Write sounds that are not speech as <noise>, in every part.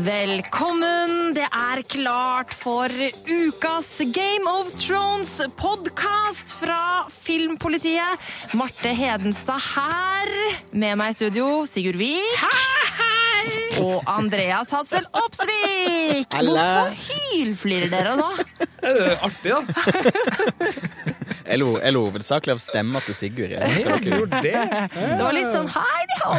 Velkommen! Det er klart for ukas Game of Thrones-podkast fra Filmpolitiet. Marte Hedenstad her. Med meg i studio Sigurd Vik. Og Andreas Hadsel Opsvik. Hvorfor hylflirer dere da? Det er artig, da. Jeg lo, jeg lo hovedsakelig av stemma til Sigurd. Jeg. Ja, du gjorde det. Det var litt sånn hei de ho!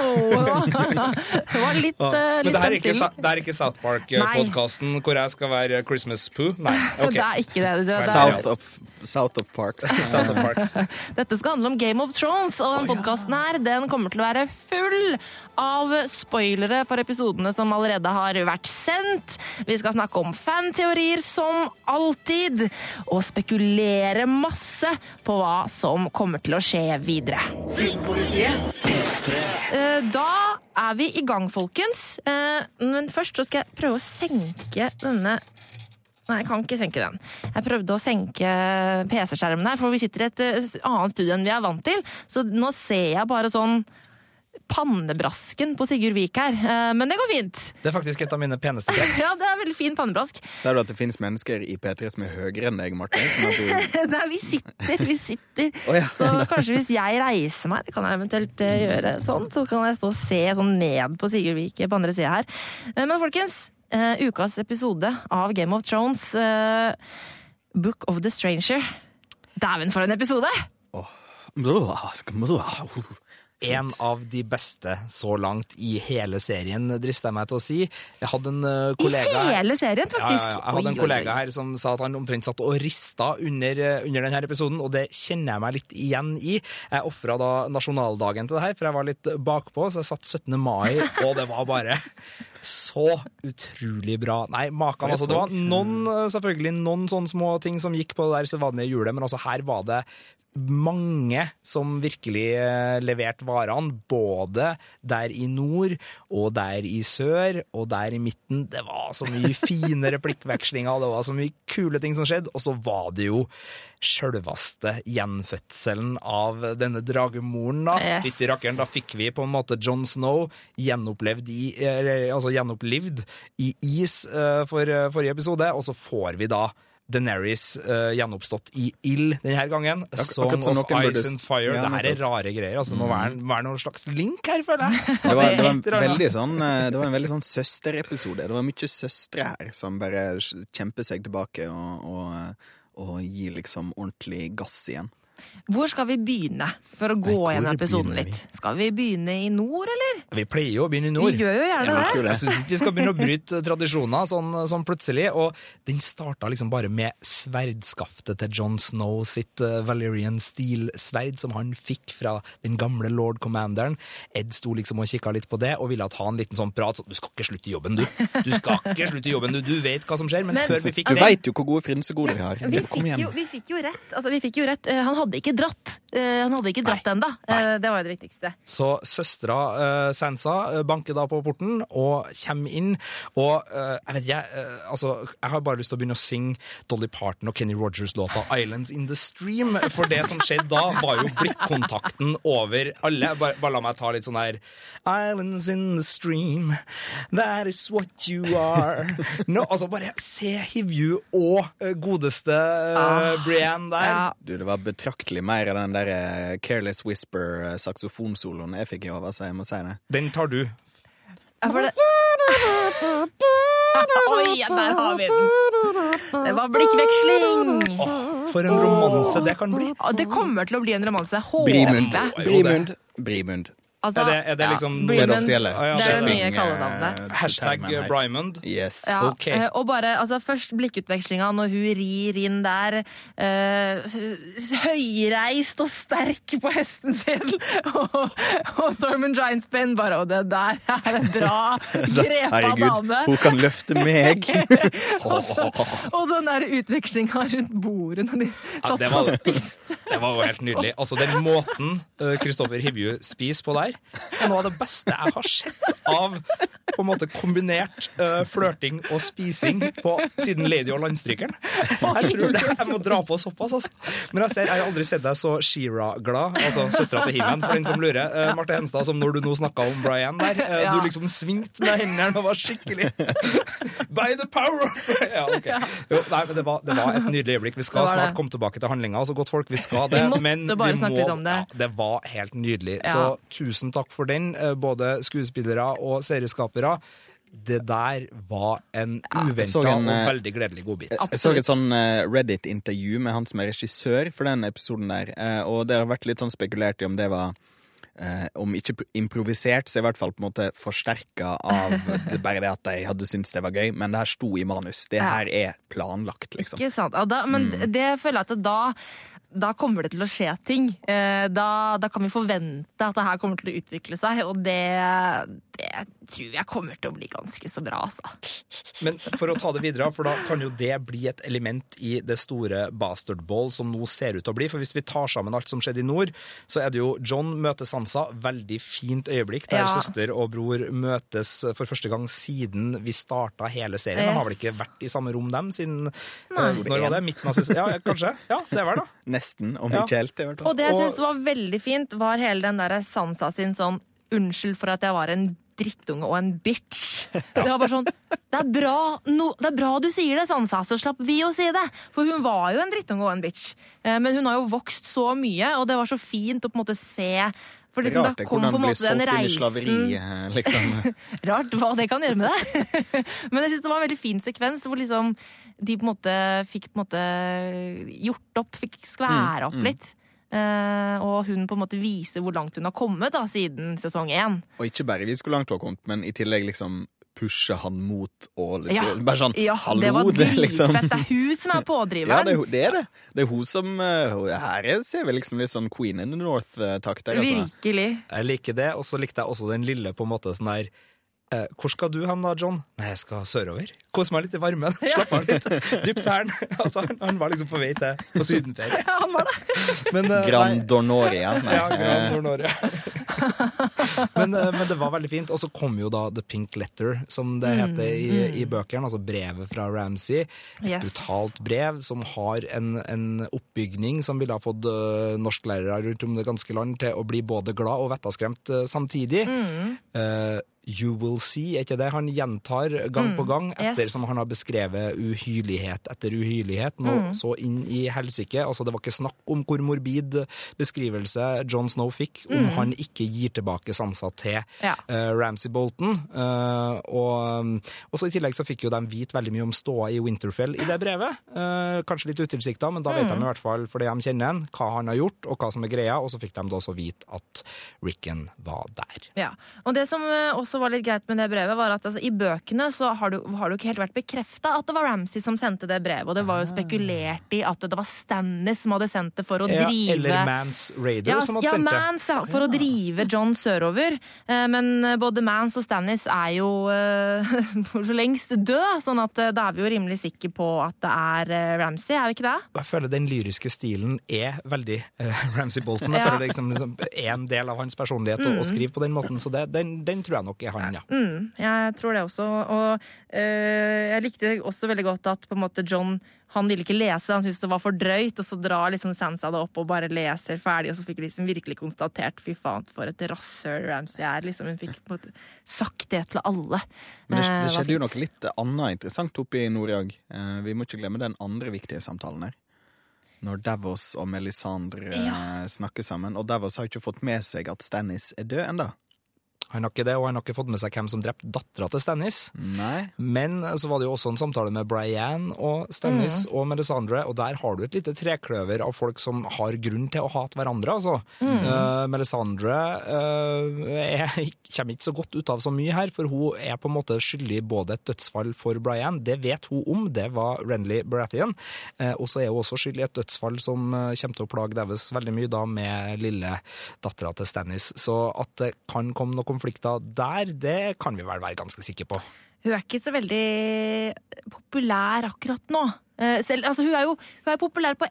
Det var litt, uh, Men det her er ikke, det er ikke South Park-podkasten hvor jeg skal være Christmas Poo? Nei. <laughs> Okay. Det er ikke det. det, er- South of, South of Parks. <laughs> South Parks. <laughs> Dette skal handle om Game of Thrones, og den podkasten her den kommer til å være full av spoilere for episodene som allerede har vært sendt. Vi skal snakke om fanteorier som alltid, og spekulere masse på hva som kommer til å skje videre. Eh, Da er vi i gang, folkens. Eh, Men først så skal jeg prøve å senke denne Nei, jeg kan ikke senke den. Jeg prøvde å senke PC-skjermen her, for vi sitter i et eh, annet studio enn vi er vant til. Så nå ser jeg bare sånn pannebrasken på Sigurd Vik her. Eh, Men det går fint. Det er faktisk et av mine peneste <laughs> trekk. Ja, det er veldig fin pannebrask. Ser du at det finnes mennesker i P3 som er høyere enn deg, Martin? At du, <laughs> Nei, vi sitter, vi sitter. <laughs> oh, ja. Så kanskje hvis jeg reiser meg, det kan jeg eventuelt eh, gjøre sånn, så kan jeg stå og se sånn ned på Sigurd Vik på andre sida her. Eh, Men folkens, eh, ukas episode av Game of Thrones, eh, Book of the Stranger. Dæven, for en episode! En av de beste så langt i hele serien, drister jeg meg til å si. Jeg hadde en eh, kollega I hele serien, faktisk. ja. Jeg hadde en kollega her som sa at han omtrent satt og rista under, eh, under denne episoden, og det kjenner jeg meg litt igjen i. Jeg ofra da nasjonaldagen til det her, for jeg var litt bakpå, så jeg satt 17. mai, og det var bare så utrolig bra. Nei, makan, altså. Det var noen, eh, selvfølgelig noen sånne små ting som gikk på det der sedvanlige hjulet, men altså her var det mange som virkelig eh, leverte varene, både der i nord og der i sør og der i midten. Det var så mye <laughs> fine replikkvekslinger, det var så mye kule ting som skjedde, og så var det jo sjølveste gjenfødselen av denne dragemoren, da. Yes. Fytti rakkeren, da fikk vi på en måte John Snow gjenopplevd i, eh, altså gjenopplivd i is eh, for eh, forrige episode, og så får vi da Daenerys uh, gjenoppstått i ild denne gangen. Song som of Ice and Fire. Ja, det her er rare greier. Altså, det må være, være noen slags link her, føler jeg. det, var, <laughs> det, var en veldig sånn, det var en veldig sånn søsterepisode. Det var mye søstre her som bare kjemper seg tilbake og, og, og gir liksom ordentlig gass igjen. Hvor skal vi begynne for å gå igjen gjennom episoden litt? Skal vi begynne i nord, eller? Vi pleier jo å begynne i nord. Vi gjør jo gjerne Ja, det. Jeg syns vi skal begynne å bryte <laughs> tradisjoner sånn, sånn plutselig. Og den starta liksom bare med sverdskaftet til John Snow sitt uh, Valerian Steel-sverd, som han fikk fra den gamle lord commanderen. Ed sto liksom og kikka litt på det og ville ha en liten sånn prat. sånn du skal ikke slutte i jobben, du. Du skal ikke slutte i jobben, du. Du vet hva som skjer. Men, Men- før vi fikk Du det veit jo hvor gode frynsegoder vi har. Vi Kom fikk, jo, vi fikk jo rett. Altså, vi fikk jo rett. Eh, Han hadde ikke dratt. Eh, Han hadde ikke dratt ennå. Det var jo det viktigste. Så søstera uh, Sansa eh, banker da på porten og kommer inn. Og eh, jeg vet ikke, eh, altså, jeg har bare lyst til å begynne å synge Dolly Parton og Kenny Rogers-låta 'Islands in the Stream'. For det som skjedde da, var jo blikkontakten over alle. Bare, bare la meg ta litt sånn her Islands in the stream, that is what you are. No, altså Bare se Hivju og eh, godeste uh, Brienne der. Ja. Du, det var betraktelig mer av den der eh, Careless Whisper eh, saksofonsoloen jeg fikk i over, så jeg må si det. Den tar du. Ja, for det... <laughs> Oi, der har vi den! Det var blikkveksling! Åh, for en romanse det kan bli. Det kommer til å bli en romanse. Håper Brimund. Brimund. Brimund. Altså, Er det- er det liksom- Det er det offisielle. Ja, ja, Det er det nye kallenavnet. eh, Hashtag. Brymond. Yes. Ja, Ok. eh, og bare, altså Først blikkutvekslinga når hun rir inn der, Uh, høyreist og sterk på hesten sin, <laughs> og, og Tormund Giantspen bare Og det der er en bra <laughs> grepa dame! hun kan løfte meg! <laughs> Og, så, og den der utvekslinga rundt bordet når de Ja, var, det og var- spiste. Det var jo helt nydelig. Altså, Den måten Kristoffer Hivju spiser på der, er noe av det beste jeg har sett av på en måte kombinert uh, flørting og spising på siden Lady og landstrykeren. Jeg tror det, jeg må dra på såpass, altså. Men jeg, ser, jeg har aldri sett deg så Sheera-glad, altså søstera til Himen, for den som lurer, uh, Marte Henstad, som når du nå snakka om Brian der. Uh, Ja. Du liksom svingte med hendene og var skikkelig By the power! ja, ok. Jo, nei, men det var, det var et nydelig øyeblikk. Vi skal snart komme tilbake til handlinga, altså, godt folk, vi skal det. Vi måtte bare vi snakke må, litt om det. Ja, det var helt nydelig. Så tusen takk for den, eh, både skuespillere og serieskapere. Det der var en uventa en, og eh, veldig gledelig godbit. Jeg så et sånn eh, Reddit-intervju med han som er regissør for den episoden der, og det har vært litt sånn spekulert i om det var eh, om ikke improvisert, så i hvert fall på en måte forsterka av <laughs> det, bare det at de hadde syntes det var gøy, men det her sto i manus. Det her er planlagt, liksom. Ikke sant? Ja, da, men Mm. det føler jeg at da da kommer det til å skje ting. Eh, Da, da kan vi forvente at det her kommer til å utvikle seg, og det, det tror jeg kommer til å bli ganske så bra, altså. Men for å ta det videre, for da kan jo det bli et element i det store Bastard Ball som nå ser ut til å bli. For hvis vi tar sammen alt som skjedde i nord, så er det jo John møter Sansa. Veldig fint øyeblikk der Ja. søster og bror møtes for første gang siden vi starta hele serien. De har vel ikke vært i samme rom, dem, siden Nei. eh, Når var det? Midten av sesongen? Ja, kanskje? Ja, det var det. Nesten, om ikke helt, Det var det. Og det jeg syns var veldig fint, var hele den der Sansa sin sånn Unnskyld for at jeg var en drittunge og en bitch. <laughs> Det var bare sånn Det er bra, no, det er bra du sier det, Sansa, så slapp vi å si det. For hun var jo en drittunge og en bitch. Eh, Men hun har jo vokst så mye, og det var så fint å på en måte se for liksom, Rart da det kom hvordan på en måte den solgt under reisen slaveri, eh, liksom. <laughs> Rart hva det kan gjøre med deg. <laughs> Men jeg synes det var en veldig fin sekvens hvor liksom de på en måte fikk på en måte gjort opp, fikk skvære opp litt. Eh, og hun på en måte viser hvor langt hun har kommet da, siden sesong én. Og ikke bare viser hvor langt hun har kommet, men i tillegg liksom pushe han mot og litt, Ja, Bare sånn ja, hallo, det var dritfett. liksom. <laughs> Det er hun som er Ja, pådriveren. det er, det er det. Det er hun som eh, Her er- ser vi liksom litt sånn Queen in the North-takt der, altså. Virkelig. Jeg liker det, og så likte jeg også den lille på en måte sånn der eh, Hvor skal du hen da, John? Nei, jeg skal sørover. Kose meg litt i varmen. <laughs> Slapp av litt. «Dypt tærne. <laughs> Altså, han, han var liksom på vei til på sydenferie. Ja, han var det. Men, eh, Gran Dornoria. <laughs> Ja, Grand Dornoria. Men, eh, men det var veldig fint. Og så kom jo da The Pink Letter, som det heter i, i bøkene. Altså brevet fra Ramsay. Et Yes. brutalt brev som har en, en oppbygning som ville ha fått uh, norsklærere rundt om det ganske land til å bli både glad og vettaskremt uh, samtidig. Eh, You will see, er ikke det han gjentar gang på gang, yes. ettersom han har beskrevet uhyrlighet etter uhyrlighet, nå så inn i helsike. Altså, det var ikke snakk om hvor morbid beskrivelse John Snow fikk om han ikke gir tilbake sansa til Ja. uh, Ramsay Bolton. Uh, og, og så I tillegg så fikk jo de vite veldig mye om ståa i Winterfell i det brevet. Uh, kanskje litt utilsikta, men da vet de i hvert fall for det de kjenner han, hva han har gjort, og hva som er greia. Og så fikk de da også vite at Ricken var der. Ja. Og det som eh, også var litt greit med det brevet, var at altså, i bøkene så har det, jo- ikke helt vært bekrefta at det var Ramsay som sendte det brevet, og det var jo spekulert i at det var Stannis som hadde sendt det for å Ja, drive eller Mans Raider, ja, som hadde ja, sendt det. Mans, ja, for å drive John sørover. Eh, Men eh, både Mans og Stannis er jo <laughs> for for lengst død, sånn at eh, da er vi jo rimelig sikre på at det er eh, Ramsay, er vi ikke det? Jeg føler den lyriske stilen er veldig uh, Ramsay Bolton. Jeg Ja. føler det liksom, liksom er en del av hans personlighet å, å skrive på den måten, så det, den, den tror jeg nok er han, ja. Mm, jeg tror det også. Og øh, jeg likte også veldig godt at på en måte John han ville ikke lese, han syntes det var for drøyt, og så drar liksom Sansa det opp og bare leser ferdig, og så fikk liksom virkelig konstatert fy faen, for et rasshøl Ramsay er. Liksom, hun fikk på en måte sagt det til alle. Men det, Eh, det skjedde jo noe litt annet interessant oppe i nord i dag. Eh, vi må ikke glemme den andre viktige samtalen her. Når Davos og Melisandre ja. snakker sammen. Og Davos har ikke fått med seg at Stannis er død ennå. Han har ikke det, og han har ikke fått med seg hvem som drepte dattera til Stannis. Nei. Men så var det jo også en samtale med Brianne og Stannis og Melisandre, og der har du et lite trekløver av folk som har grunn til å hate hverandre, altså. Eh, Melisandre eh, er, kommer ikke så godt ut av så mye her, for hun er på en måte skyldig både et dødsfall for Brianne, det vet hun om, det var Renly Baratheon, uh, og så er hun også skyldig i et dødsfall som kommer til å plage Davis veldig mye, da med lille dattera til Stannis. Så at det kan komme noen konflikter der, det kan vi vel være ganske sikre på. Hun er ikke så veldig populær akkurat nå. Eh, Selv, altså, hun er jo hun er populær på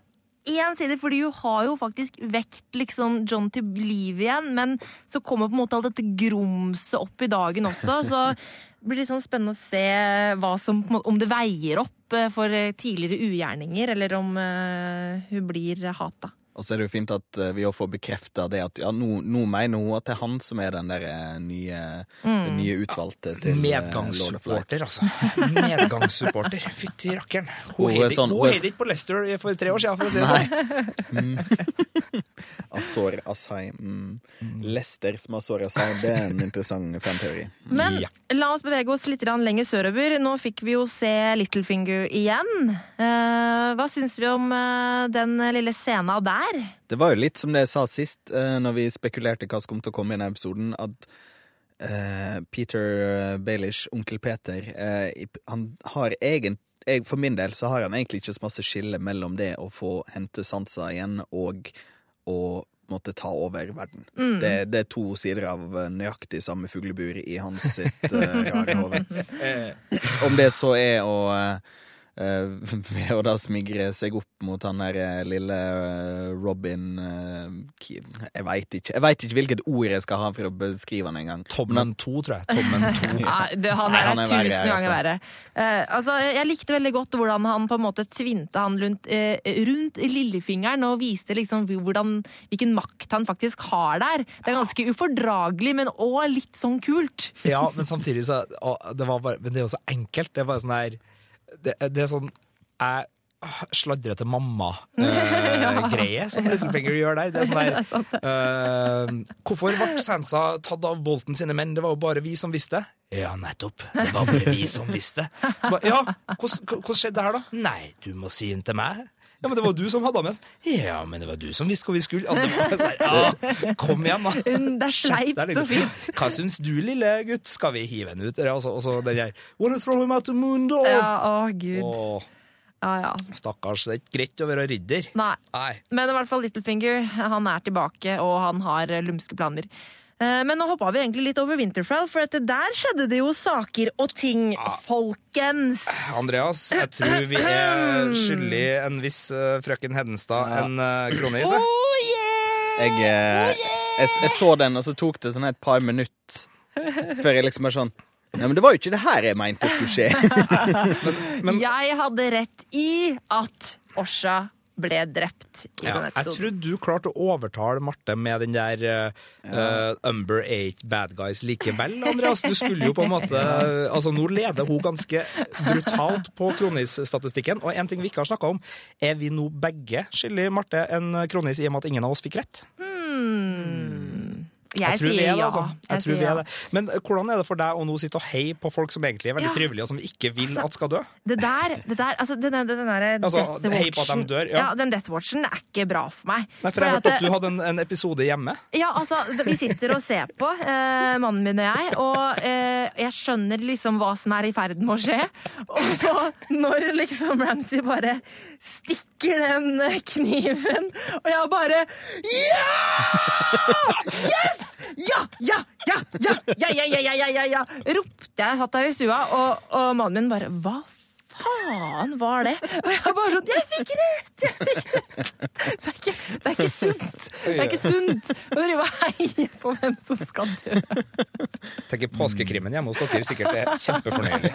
én side, fordi hun har jo faktisk vekt liksom John til liv igjen, men så kommer på en måte alt dette grumset opp i dagen også, så det blir sånn spennende å se som, om det veier opp eh, for eh, tidligere ugjerninger, eller om hun blir hata. Og så er det jo fint at eh, vi òg får bekrefta det at ja, nå, nå mener hun at det er han som er den der eh, nye, mm. nye utvalgte til eh. Medgangssupporter, altså. <laughs> Medgangssupporter. Fytti rakkeren. Hun heter er sånn- hun ikke på Leicester for tre år siden, for å si det sånn. <laughs> Azor Asai. Mm. Lester som Azor Asai. Det er en <laughs> interessant fanteori. Men Ja. la oss bevege oss litt lenger sørover. Nå fikk vi jo se Littlefinger igjen. Eh, hva syns vi om den lille scena der? Det var jo litt som det jeg sa sist, uh, når vi spekulerte hva som kom til å komme i denne episoden, at uh, Peter Baelish, onkel Peter, uh, han har egent, jeg, For min del så har han egentlig ikke så masse skille mellom det å få hente Sansa igjen og å måtte ta over verden. Det, det er to sider av eh, nøyaktig samme fuglebur i hans sitt eh, rare hode. <laughs> Om det så er å eh, eh, <laughs> ved å da smigre seg opp mot han der eh, lille eh, Robin eh, Jeg veit ikke. Jeg vet ikke hvilket ord jeg skal ha for å beskrive han engang. Tommen 2, tror jeg. Tommen 2. Nei, <laughs> det, han Nei, er, han er tusen verre, ganger altså. verre. Uh, altså, jeg likte veldig godt hvordan han på en måte tvinte han rundt, uh, rundt lillefingeren og viste liksom hvordan, hvilken makt han faktisk har der. Det er ganske ufordragelig, men òg litt sånn kult. Ja, men samtidig så å, det, var bare, men det er jo så enkelt. Det er bare sånn her Det, det er sånn Jeg sladrer til mamma-greie <laughs> som Littlefinger gjør der. Det er sånn <laughs> der eh, Hvorfor ble Sansa tatt av Bolten sine menn? Det var jo bare vi som visste. Ja, nettopp. Det var bare vi som visste. Så ba, ja, hvordan, skjedde det her, da? Nei, du må si den til meg. Ja, men det var du som hadde med mest. Ja, men det var du som visste hvor vi skulle. Altså, det var sånn, ja, kom igjen, da. Det er sleipt er liksom- og fint. Hva syns du, lille gutt? Skal vi hive henne ut? Altså, og så den der Wanna throw him out the moon, da? Ja, å gud. Åh, Ja, ja. stakkars, det er ikke greit å være ridder. Nei. Nei. Men i hvert fall Littlefinger han er tilbake, og han har eh, lumske planer. Eh, Men nå hoppa vi egentlig litt over Winterfell, for at der skjedde det jo saker og ting, folkens. Andreas, jeg tror vi er skyldig en viss eh, frøken Hedenstad en uh, krone i seg. Oh, yeah! Jeg, eh, jeg, jeg så den, og så tok det sånn et par minutter før jeg liksom er sånn Nei, men det var jo ikke det her jeg mente skulle skje. <laughs> Jeg hadde rett i at Osha ble drept i Ja, denne jeg trodde tror du klarte å overtale Marte med den der uh, Umber 8 bad guys likevel, Andreas. Du skulle jo på en måte <laughs> Altså, nå leder hun ganske brutalt på kronisstatistikken. Og en ting vi ikke har snakka om, er vi nå begge skyldig Marte en kronis i og med at ingen av oss fikk rett? Jeg, tror vi sier er det, ja. altså. Jeg Jeg tror sier ja. det. Men eh, hvordan er det for deg å nå sitte og heie på folk som egentlig er veldig Ja. trivelige, og som vi ikke vil at skal dø? Det der, det der altså den, den, den der Altså, hei på at de dør, ja. ja. Den Death Watchen er ikke bra for meg. Nei, for jeg vet at at du hadde en, en episode hjemme. Ja, altså, vi sitter og ser på, eh, mannen min og jeg, og eh, jeg skjønner liksom hva som er i ferd med å skje. Og så, når liksom Ramsay bare stikker den eh, kniven, og jeg bare Ja! Yes! Ja, ja, ja, ja, ja, ja, ja, ja, ja, ja, ropte jeg, satt der i stua, og, og mannen min bare Hva faen var det? Og jeg bare sånn Jeg fikk! Jeg fikk rett! Det er ikke, det er ikke sunt. Det er ikke sunt å drive og heie på hvem som skal dø. Tenker påskekrimmen hjemme hos dere sikkert er kjempefornøyelig.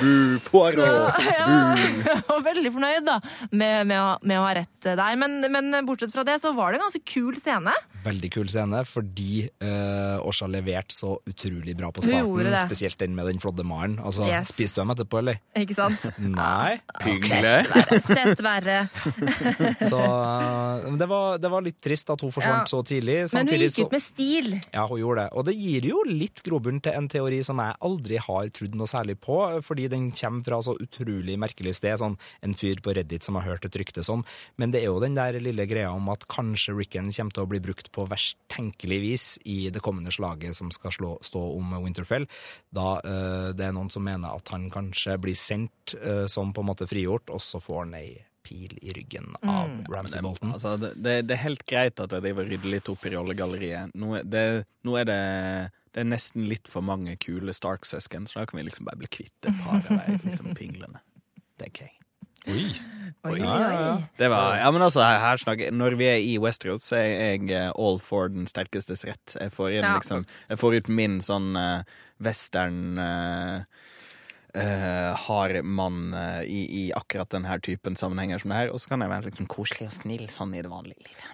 Bu, Poirot! Var <laughs> veldig fornøyd da, med, med, å, med å ha rett der. Men, men bortsett fra det, så var det en ganske kul scene. Veldig kul scene, fordi uh, Årsa leverte så utrolig bra på starten. Spesielt den med den flådde maren. Altså, Yes. Spiste du dem etterpå, eller? Ikke sant? <laughs> Nei. <laughs> Hyggelig. Sett verre. Så uh, det, var, det var litt trist at hun forsvant Ja. så tidlig. Men hun gikk ut med stil. Ja, hun gjorde det. Og det gir jo litt grobunn til en teori som jeg aldri har trodd noe særlig på, fordi den kommer fra så utrolig merkelig sted. Sånn en fyr på Reddit som har hørt et rykte som. Men det er jo den der lille greia om at kanskje Ricken kommer til å bli brukt på verst tenkelig vis i det kommende slaget som skal slå, stå om Winterfell. Da uh, det er noen som mener at han kanskje blir sendt uh, som på en måte frigjort, og så får han ei pil i ryggen av Ramsay Bolton. Altså, det, det, det er helt greit at jeg driver og rydder litt opp i rollegalleriet. Nå, er det, nå er det det er nesten litt for mange kule Stark-søsken, så da kan vi liksom bare bli kvitt et par av de liksom, pinglene. tenker jeg. Oi. Oi, oi, ja, ja. oi. Det var, ja, men altså, her, her snakker, Når vi er i Westeros, så er jeg eh, all for den sterkestes rett. Jeg får, inn, Ja. liksom, jeg får ut min sånn uh, western uh, uh, hard mann eh, i, i akkurat denne typen sammenhenger som det her. Og så kan jeg være liksom koselig og snill sånn i det vanlige livet.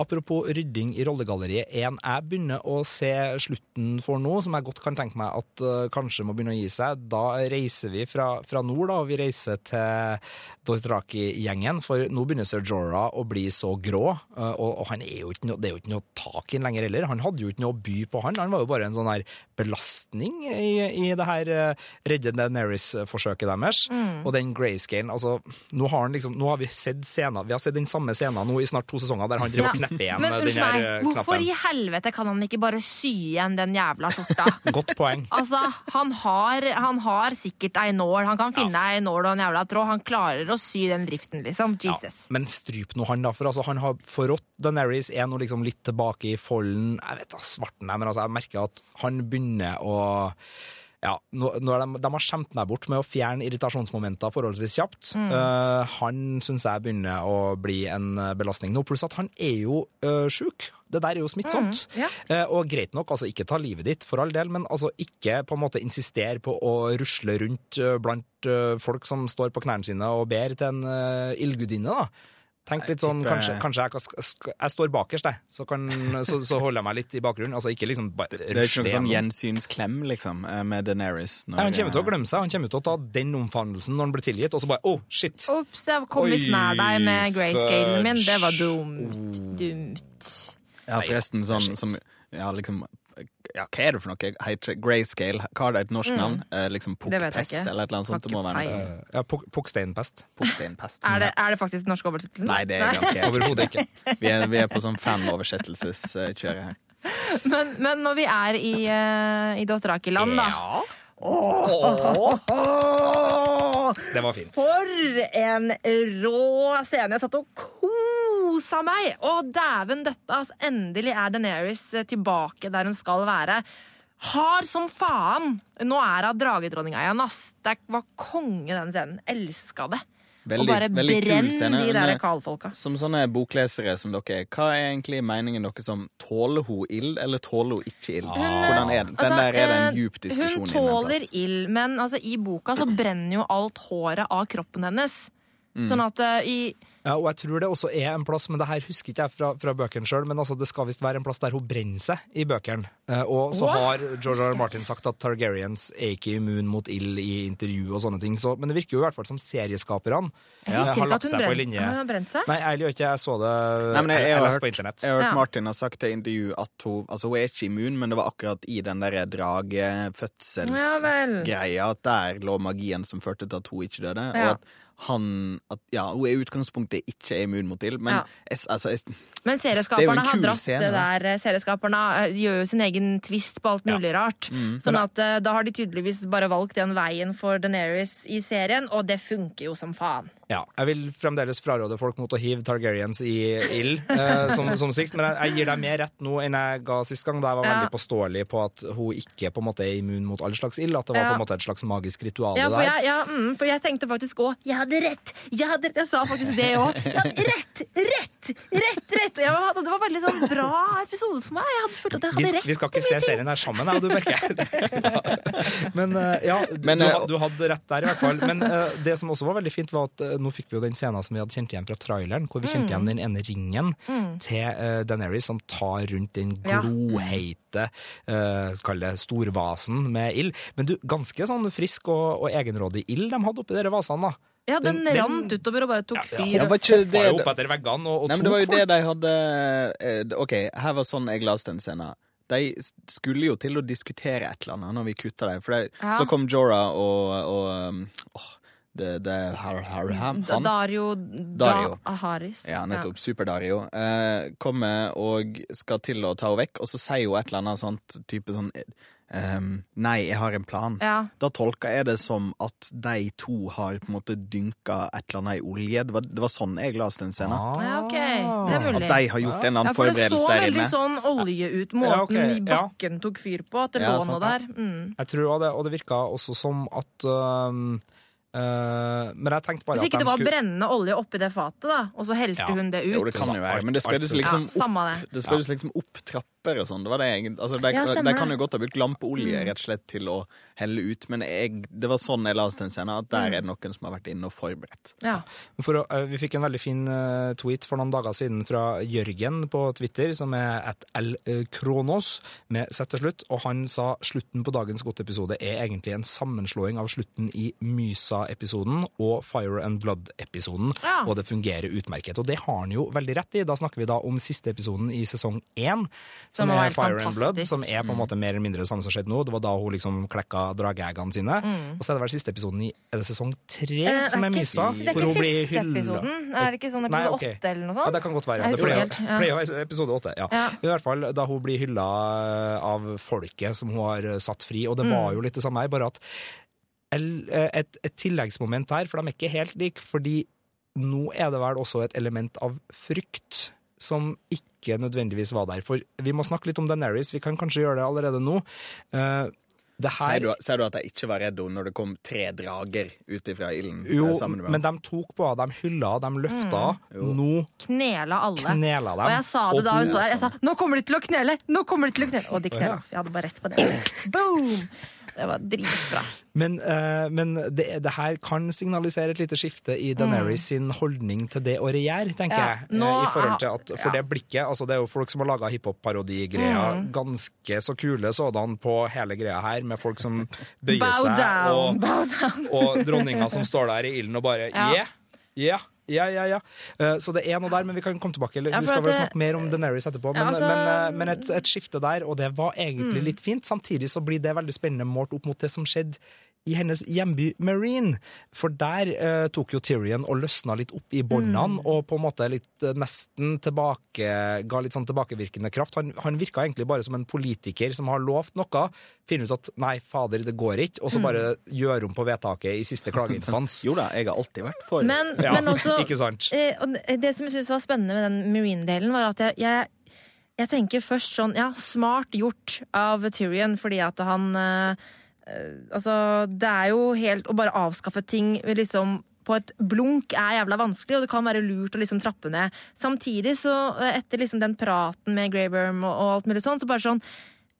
Apropos rydding i rollegalleriet. 1. jeg begynner å se slutten for nå, som jeg godt kan tenke meg at uh, kanskje må begynne å gi seg. Da reiser vi fra, fra nord, da, og vi reiser til Dothraki-gjengen. For nå begynner Sir Jorah å bli så grå, uh, og, og han er jo ikke noe, det er jo ikke noe tak i ham lenger heller. Han hadde jo ikke noe å by på, han. Han var jo bare en sånn her belastning i, i det her uh, redde Daenerys-forsøket deres. Og den grayscalen, altså Nå har, han liksom, nå har vi sett scener, vi har sett den samme scenen nå i snart to sesonger der han driver og knepper igjen Men den her eh, hvorfor knappen. i helvete kan han ikke bare sy igjen den jævla skjorta? <laughs> Godt poeng. Altså, han har, han har sikkert ei nål. Han kan finne ei nål og en jævla tråd. Han klarer å sy den driften, liksom. Ja, Jesus. men stryp nå han, da. For altså, han har forrådt Daenerys, er nå liksom litt tilbake i folden. Jeg vet da, svarten er, men altså, jeg merker at han begynner å ja, nå, nå er de, de har skjemt meg bort med å fjerne irritasjonsmomenter forholdsvis kjapt. Eh, han syns jeg begynner å bli en eh, belastning nå, pluss at han er jo uh, sjuk. Det der er jo smittsomt. Mm, yeah. uh, og greit nok, altså ikke ta livet ditt, for all del, men altså ikke på en måte insistere på å rusle rundt uh, blant folk som står på knærne sine og ber til en uh, ildgudinne, da. Tenk litt sånn, kanskje, kanskje jeg, jeg står bakerst, jeg, så, kan, så, så holder jeg meg litt i bakgrunnen. Altså ikke liksom bare Det er ikke noen sånn gjensynsklem, liksom, eh, med Daenerys. når- han kommer til å glemme seg. Han kommer til å ta den omfavnelsen når han blir tilgitt, og så bare oh, shit. Ops, jeg kom litt visst nær deg med grayscalen min. Det var dumt. Dumt. Ja, forresten, sånn som Ja, liksom ja, hva er det for noe? Heter Grayscale? Hva har det et norsk navn? Eh, liksom Mm. Pukkpest eller et eller annet sånt? Det må være noe sånt. Ja, Pukksteinpest. Pukksteinpest. Er det, er det faktisk den norske oversettelsen? Nei, det er det Overhodet ikke. Vi er, vi er på sånn fanoversettelseskjøret her. Men, men når vi er i, uh, i Dotterakiland, da. da Det var fint. For en rå scene! Jeg satt og kosa meg! Å, dæven døtta! Altså, endelig er Daenerys eh, tilbake der hun skal være. Hard som faen! Nå er hun dragedronninga igjen, ass. Det var konge, den scenen. Elska det. Veldig, og bare brenn de der Men, kalfolka. Som sånne boklesere som dere er, hva er egentlig meningen deres om tåler hun ild, eller tåler hun ikke ild? Hvordan er det? Den Altså, der er det en eh, djup diskusjon Hun tåler ild, men altså, i boka så brenner jo alt håret av kroppen hennes. Sånn at uh, i Ja, og jeg tror det også er en plass, men det her husker ikke jeg fra, fra bøkene sjøl, men altså, det skal visst være en plass der hun brenner seg i bøkene. Eh, og så What? har George R. Martin sagt at Targaryens er ikke immun mot ild i intervju og sånne ting, så, men det virker jo i hvert fall som serieskaperne ja, eh, har lagt seg på linje. Har hun brent seg? Nei, ærlig gjør ikke jeg så det Nei, men jeg, jeg, jeg jeg hørt, på internett. jeg har hørt Martin har sagt til intervju at hun Altså, hun er ikke immun, men det var akkurat i den der Ja dragefødselsgreia at der lå magien som førte til at hun ikke døde. Ja. Og at han at, Ja, hun i utgangspunktet ikke er immun mot ild, men Ja. es, altså es, Men er serieskaperne har dratt scene, det der eh, Serieskaperne eh, gjør jo sin egen twist på alt mulig rart. Mm. Sånn at eh, da har de tydeligvis bare valgt den veien for Daenerys i serien, og det funker jo som faen. Ja, jeg vil fremdeles fraråde folk mot å hive Targaryens i ild, <laughs> eh, som, som sikt, men jeg, jeg gir deg mer rett nå enn jeg ga sist gang, da jeg var Ja. veldig påståelig på at hun ikke på en måte er immun mot all slags ild, at det var Ja. på en måte et slags magisk ritual Ja, for der. jeg, ja, mm, for jeg tenkte faktisk òg Jeg hadde rett! Jeg hadde rett! Jeg sa faktisk det òg. Rett! Rett! Rett! rett jeg var, Det var veldig sånn bra episode for meg. Jeg hadde følt at jeg Vi, hadde rett. vi skal ikke se ting. serien her sammen, jeg og du, merker <laughs> <laughs> Men ja, ja, Men, du, eh, du hadde rett der, i hvert fall. Men uh, det som også var veldig fint, var at eh, nå fikk vi jo den scenen som vi hadde kjent igjen fra traileren, hvor vi kjente Mm. igjen den ene ringen til uh, Daenerys som tar rundt den gloheite uh, Kall det storvasen med ild. Men du, ganske sånn frisk og, og egenrådig ild de hadde oppi dere vasene, da. Ja, den, Den- den- rant utover og bare tok Ja, fyr. Ja, var ikke Var jo det oppe etter veggene og, og Nei, men det var jo folk. det de hadde eh, OK, her var sånn jeg leste den scenen. De skulle jo til å diskutere et eller annet når vi kutta dem. For de, Ja. så kom Jorah og, og um, åh, det, det har, har, ham, han Dario, Dario. Da Aharis. Ja, nettopp. Super-Dario. Eh, kommer og skal til å ta henne vekk, og så sier hun et eller annet sånt type sånn ehm, Nei, jeg har en plan. Ja. Da tolker jeg det som at de to har på en måte dynka et eller annet i olje. Det var, det var sånn jeg leste den scenen. ja, okay. Er At de har gjort en eller Ja, annen for det så veldig inne. sånn olje ut, måten Ja, ok, ja. bakken tok fyr på, at det Ja, lå noe der. Mm. Jeg tror det, og det virka også som at øhm, Eh, men jeg tenkte bare Hvis ikke at det var skulle brennende olje oppi det fatet, da, og så helte Ja. hun det ut. Jo, det kan jo være, men det spøydes liksom Ja, opp, det. liksom opp trapper og sånn. Det var det jeg altså, De, Ja, de kan jo godt ha brukt lampeolje rett og slett til å helle ut, men jeg, det var sånn jeg leste den scenen, at der er det noen som har vært inne og forberedt. Ja. For å, eh, vi fikk en veldig fin eh, tweet for noen dager siden fra Jørgen på Twitter, som er at lkronos, med sett til slutt, og han sa slutten på dagens Godt-episode er egentlig en sammenslåing av slutten i Mysa-episoden og Fire and Blood-episoden, Ja. og det fungerer utmerket. Og det har han jo veldig rett i. Da snakker vi da om siste episoden i sesong én, som, Som er Fire and Blood, som er på en måte mer eller mindre det samme som skjedde nå. Det var da hun liksom klekka drageeggene sine. Og så er det vel siste episoden i Er det sesong tre Eh, som er det er blir ikke, det er ikke siste episoden. Er det ikke sånn episode åtte okay. eller noe Ja, sånt? det kan godt være. Ja. Det pleier, ja. å være episode åtte. Ja. Ja. I hvert fall da hun blir hylla av folket som hun har satt fri, og det Mm. var jo litt det samme her, bare at et, et tilleggsmoment her, for de er ikke helt like, fordi nå er det vel også et element av frykt som ikke nødvendigvis var der. For vi må snakke litt om Daenerys, vi kan kanskje gjøre det allerede nå. Uh, det her Sier du, sier du at jeg ikke var redd henne når det kom tre drager ut ifra ilden? Jo, eh, med men de tok på henne, de hylla, de løfta. Mm. Nå Knela alle. knela dem. Og jeg sa det Og da hun så her. Jeg sa 'nå kommer de til å knele'! Nå kommer de til å knele! Og de knela. Jeg hadde bare rett på det. <clears throat> Boom! Det var dritbra. Men, uh, men det, det her kan signalisere et lite skifte i Daenerys sin holdning til det å regjere, tenker Mm. Ja, jeg. nå eh, I forhold til at, for det blikket altså Det er jo folk som har laga hiphop-parodigreier, Mm. ganske så kule sådan på hele greia her, med folk som bøyer Bow seg, down! og, Bow down. og dronninga som står der i ilden og bare Ja. yeah, yeah. Ja, ja, ja. Eh, Så det er noe der, men vi kan komme tilbake. Eller, Ja, vi skal vel snakke mer om Daenerys etterpå. Men, Ja, altså- men, eh, men et, et skifte der, og det var egentlig Mm. litt fint. Samtidig så blir det veldig spennende målt opp mot det som skjedde i hennes hjemby Marine. For der eh, tok jo Tyrion og løsna litt opp i båndene, Mm. og på en måte litt eh, nesten tilbake ga litt sånn tilbakevirkende kraft. Han, han virka egentlig bare som en politiker som har lovt noe, finner ut at nei, fader, det går ikke, og så Mm. bare gjør om på vedtaket i siste klageinstans. <laughs> Jo da, jeg har alltid vært for Men, Ja, men også <laughs> ikke sant? eh, og det- som jeg syntes var spennende med den Marine-delen, var at jeg, jeg, jeg tenker først sånn Ja, smart gjort av Tyrion, fordi at han eh, eh, Altså, det er jo helt Å bare avskaffe ting liksom på et blunk er jævla vanskelig, og det kan være lurt å liksom trappe ned. Samtidig, så eh, etter liksom den praten med Greyworm og, og alt mulig sånn, så bare sånn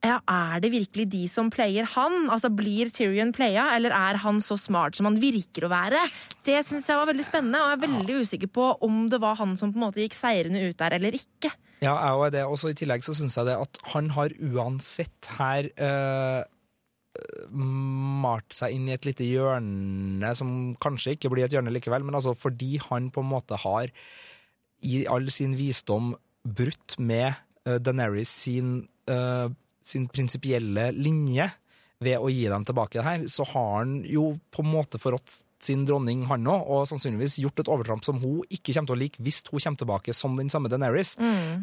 ja, Er det virkelig de som player han? Altså, Blir Tyrion playa, eller er han så smart som han virker å være? Det syns jeg var veldig spennende, og jeg er veldig usikker på om det var han som på en måte gikk seirende ut der, eller ikke. Ja, jeg òg er det. Også i tillegg så syns jeg det at han har uansett her eh, malt seg inn i et lite hjørne som kanskje ikke blir et hjørne likevel, men altså fordi han på en måte har i all sin visdom brutt med eh, Daenerys sin, uh, sin prinsipielle linje ved å gi dem tilbake det her, så har han jo på en måte forrådt sin dronning, han òg, og sannsynligvis gjort et overtramp som hun ikke kommer til å like hvis hun kommer tilbake som den samme Daenerys.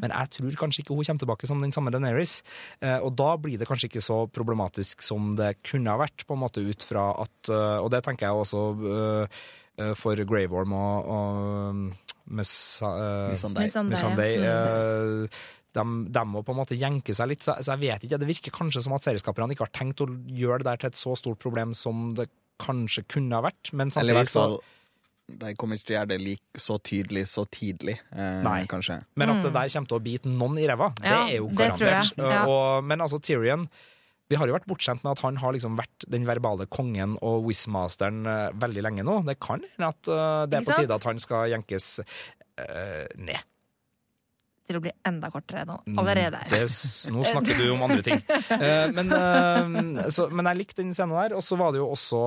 Men jeg tror kanskje ikke hun kommer tilbake som den samme Daenerys. Eh, og da blir det kanskje ikke så problematisk som det kunne ha vært, på en måte ut fra at eh, Og det tenker jeg også eh, for Graveworm og, og Missandei. Missandei. Mm. de, de må på en måte jenke seg litt, så, så jeg vet ikke. Det virker kanskje som at serieskaperne ikke har tenkt å gjøre det der til et så stort problem som det kanskje kunne ha vært, men samtidig så De kommer ikke til å gjøre det like, så tydelig så tidlig, eh, Nei. kanskje. Men at det der kommer til å bite noen i ræva, det Mm. Er jo det garantert. Ja. Og, men altså, Tyrion Vi har jo vært bortskjemt med at han har liksom vært den verbale kongen og Wizmasteren eh, veldig lenge nå. Det kan hende at eh, det er på tide at han skal jenkes uh, ned. Til å bli enda kortere nå. Mm, Allerede. Det, nå snakker du om andre ting. Eh, men, eh, så, men jeg likte den scenen der, og så var det jo også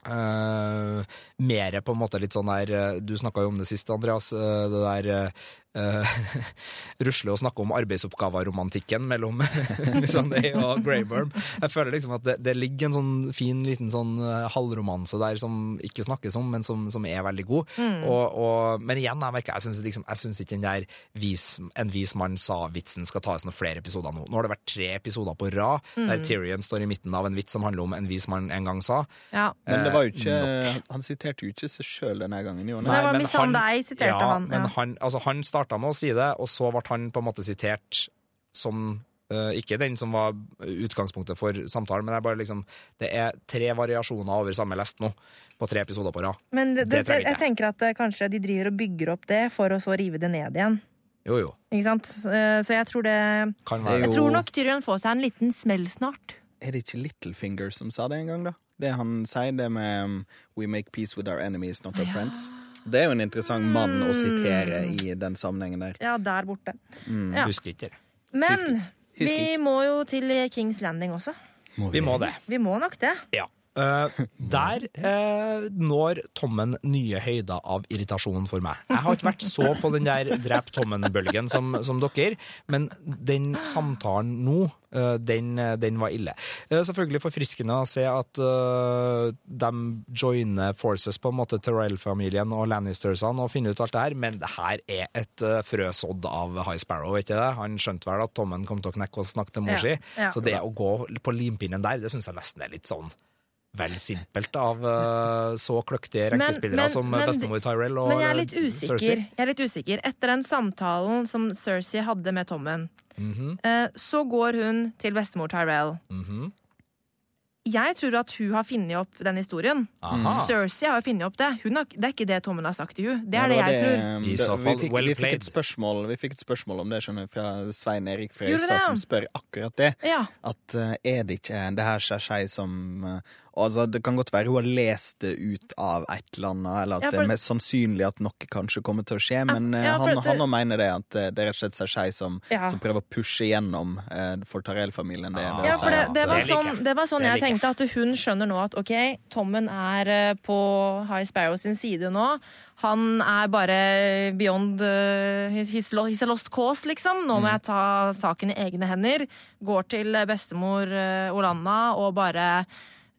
Uh, mer på en måte litt sånn der Du snakka jo om det sist, Andreas. Uh, det der uh, <laughs> rusle og snakke om arbeidsoppgaver-romantikken mellom <laughs> Missandei og Greyburn. Jeg føler liksom at det, det ligger en sånn fin liten sånn eh, halvromanse der som ikke snakkes om, men som, som er veldig god. Og, og, men igjen, jeg merker, jeg syns liksom, ikke den der vis, en vis mann sa-vitsen skal tas noen flere episoder nå. Nå har det vært tre episoder på rad der Tyrion står i midten av en vits som handler om en vis mann en gang sa. Ja. Men det var jo ikke Eh, Han siterte jo ikke seg sjøl denne gangen, Jo, Nei, han? det var men Missandei, siterte ja, han, ja. Men han, altså, han starta med å si det, og så ble han på en måte sitert som Eh, ikke den som var utgangspunktet for samtalen, men det er bare liksom Det er tre variasjoner over samme lest nå, på tre episoder på rad. Men det, Det det, trenger jeg jeg tenker at eh, kanskje de driver og bygger opp det for å så rive det ned igjen. Jo, jo. Ikke sant? Eh, Så jeg tror det Kan være. Jeg jo- tror nok Tyrion får seg en liten smell snart. Er det ikke Littlefinger som sa det en gang, da? Det han sier, det med um, We make peace with our enemies, not our friends. Det er jo en interessant mann å sitere i den sammenhengen der. Ja, der borte. Ja. Husker ikke det. Men Husker vi må jo til Kings Landing også. Vi må det. Vi må nok det. Ja. Eh, der uh, når Tommen nye høyder av irritasjon for meg. Jeg har ikke vært så på den der drep Tommen-bølgen som, som dere, men den samtalen nå, uh, den, den var ille. Selvfølgelig forfriskende å se at de joiner forces på en måte Terrell-familien og Lannistersene og finner ut alt det her, men det her er et uh, frø sådd av High Sparrow, ikke det? Han skjønte vel at Tommen kom til å knekke og snakke til mor Ja, ja. så det å gå på limpinnen der, det syns jeg nesten er litt sånn vel simpelt av eh, så kløktige rekkespillere men- som men- bestemor Tyrell og Men jeg er litt usikker. Cersei. Jeg er litt usikker. Etter den samtalen som Cersei hadde med Tommen, Mhm, eh, så går hun til bestemor Tyrell. mhm. Jeg tror at hun har funnet opp den historien. Aha. Cersei har funnet opp det. Hun har, det er ikke det Tommen har sagt til hun. Det Ja, er det var jeg tror. um, I det- fall, vi fikk, well vi, fikk et spørsmål, vi fikk et spørsmål om det skjønner du, fra Svein Erik Frøysa, som spør akkurat det. Ja. At uh, er det ikke det her Skjei som eh, altså, Det kan godt være hun har lest det ut av et eller annet, eller at Ja, det er mest sannsynlig at noe kanskje kommer til å skje, men eh, ja, for han, han mener det at eh, det er rett og slett Cersei som, Ja. som prøver å pushe gjennom eh, for Tarell-familien. Det, Ah. Ja, for det, at, det, var Det sånn, det var sånn Det jeg liker tenkte, at hun skjønner nå at ok, Tommen er på High Sparrow sin side nå. Han er bare beyond uh, his, his lost cause, liksom. Nå må jeg ta saken i egne hender. Går til bestemor uh, Olanna og bare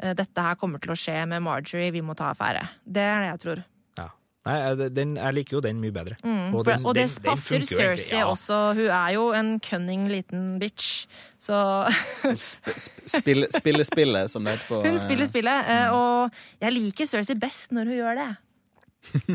Dette her kommer til å skje med Marjorie, vi må ta affære. Det er det jeg tror. Ja. Nei, jeg- den, jeg liker jo den mye bedre. Mm, Og for, den- og det den- passer Cersei ja. også. Hun er jo en cunning liten bitch. Så sp sp spille, spille spillet, som det heter på Hun eh, spiller spillet, mm. og jeg liker Cersei best når hun gjør det.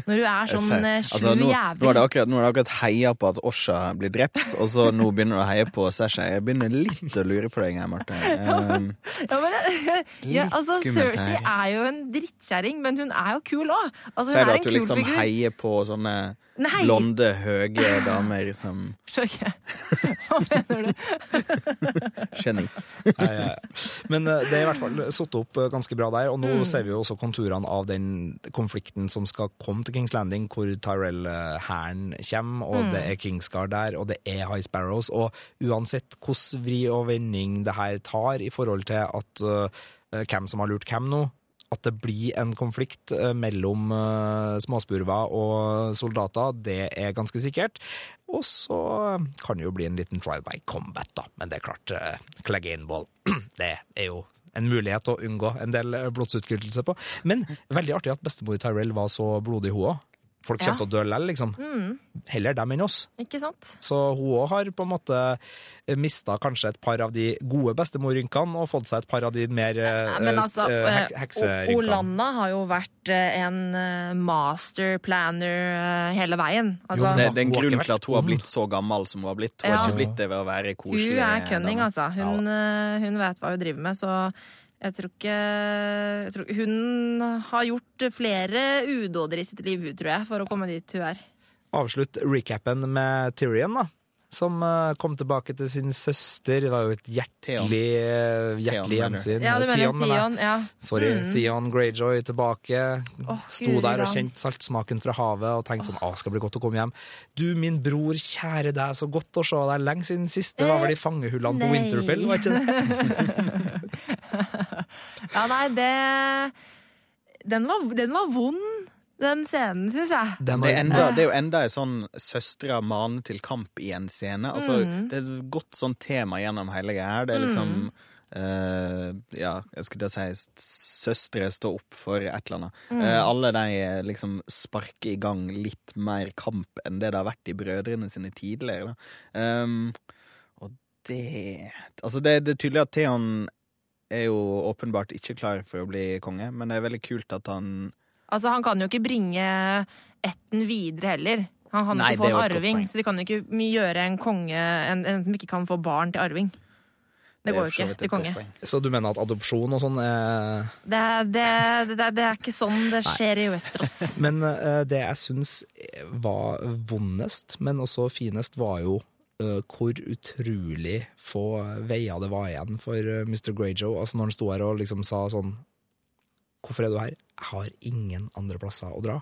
Når du er sånn eh, slu altså, nå, nå, er det akkurat, nå er det akkurat heia på at Osha blir drept, og så nå begynner du å heie på Sasha. Jeg begynner litt å lure på deg Marte. <laughs> Um, Ja, men, ja, altså, Cersei er jo en drittkjerring, men hun er jo kul òg. Altså, Sier du at du liksom figur. heier på sånne Nei. blonde, høye damer som Skjønner ikke. Hva mener du? <laughs> geni? Men eh, det er i hvert fall satt opp eh, ganske bra der, og nå Mm. ser vi jo også konturene av den konflikten som skal komme til Kings Landing, hvor Tyrell-hæren kommer, og Mm. det er Kingsguard der, og det er High Sparrows, og uansett hvordan vri og vending det her tar i forhold til at uh, hvem som har lurt hvem nå, at det blir en konflikt eh, mellom småspurva småspurver og soldater, det er ganske sikkert. Og så kan det jo bli en liten trial by combat, da. Men det er klart, Cleganeball, Clegane <clears throat> det er jo en mulighet å unngå en del eh, blodsutgytelse på. Men veldig artig at bestemor Tyrell var så blodig, hun òg. Folk Ja. kommer til å dø likevel, liksom. Heller dem enn oss. Ikke sant? Så hun òg har på en måte mista kanskje et par av de gode bestemorrynkene og fått seg et par av de mer eh, Ja, men altså, eh, hek eh, hekserynkene. Olanna har jo vært eh, en eh, master planner eh, hele veien. Altså, Det, det er en grunn til at hun har blitt så gammel som hun har blitt. Hun har ikke blitt det ved å være koselig. Hun er cunning, altså. Hun, eh, hun vet hva hun driver med, så jeg tror ikke jeg tror, Hun har gjort flere udåder i sitt liv, tror jeg, for å komme dit hun er. Avslutt recapen med Tyrion, da. Som eh, kom tilbake til sin søster. Det var jo et hjertelig, eh, hjertelig gjensyn. Ja, du mener Theon, mener. Theon? Ja. Sorry, Mm. Theon Greyjoy tilbake. Oh, Sto der og kjente saltsmaken fra havet og tenkte sånn, å, skal bli godt å komme hjem. Du, min bror, kjære deg, så godt å se deg lenge siden sist. Det var vel i fangehullene på Winterfell, var ikke det? <laughs> <laughs> Ja, nei, det Den var, den var vond, den scenen, syns jeg. Den Det er, enda, det er jo enda en sånn søstre maner til kamp i en scene. Altså, Mm. Det er et godt sånn tema gjennom hele greia her. Det er liksom eh, Ja, jeg skulle si søstre står opp for et eller annet. Mm. Uh, alle de eh, liksom sparker i gang litt mer kamp enn det det har vært i brødrene sine tidligere. Da. Um, og det Altså, det, det er tydelig at Theon er jo åpenbart ikke klar for å bli konge, men det er veldig kult at han Altså, han kan jo ikke bringe ætten videre heller. Han kan Nei, ikke få en arving, så de kan jo ikke gjøre en konge en, en som ikke kan få barn til arving. Det går jo ikke til konge. Så du mener at adopsjon og sånn er Det, det, det, det er ikke sånn det skjer i Westeros. <laughs> Men eh, det jeg syns var vondest, men også finest, var jo hvor utrolig få veier det var igjen for eh, Mr. Greyjoe. Altså når han sto her og liksom sa sånn Hvorfor er du her? Jeg har ingen andre plasser å dra.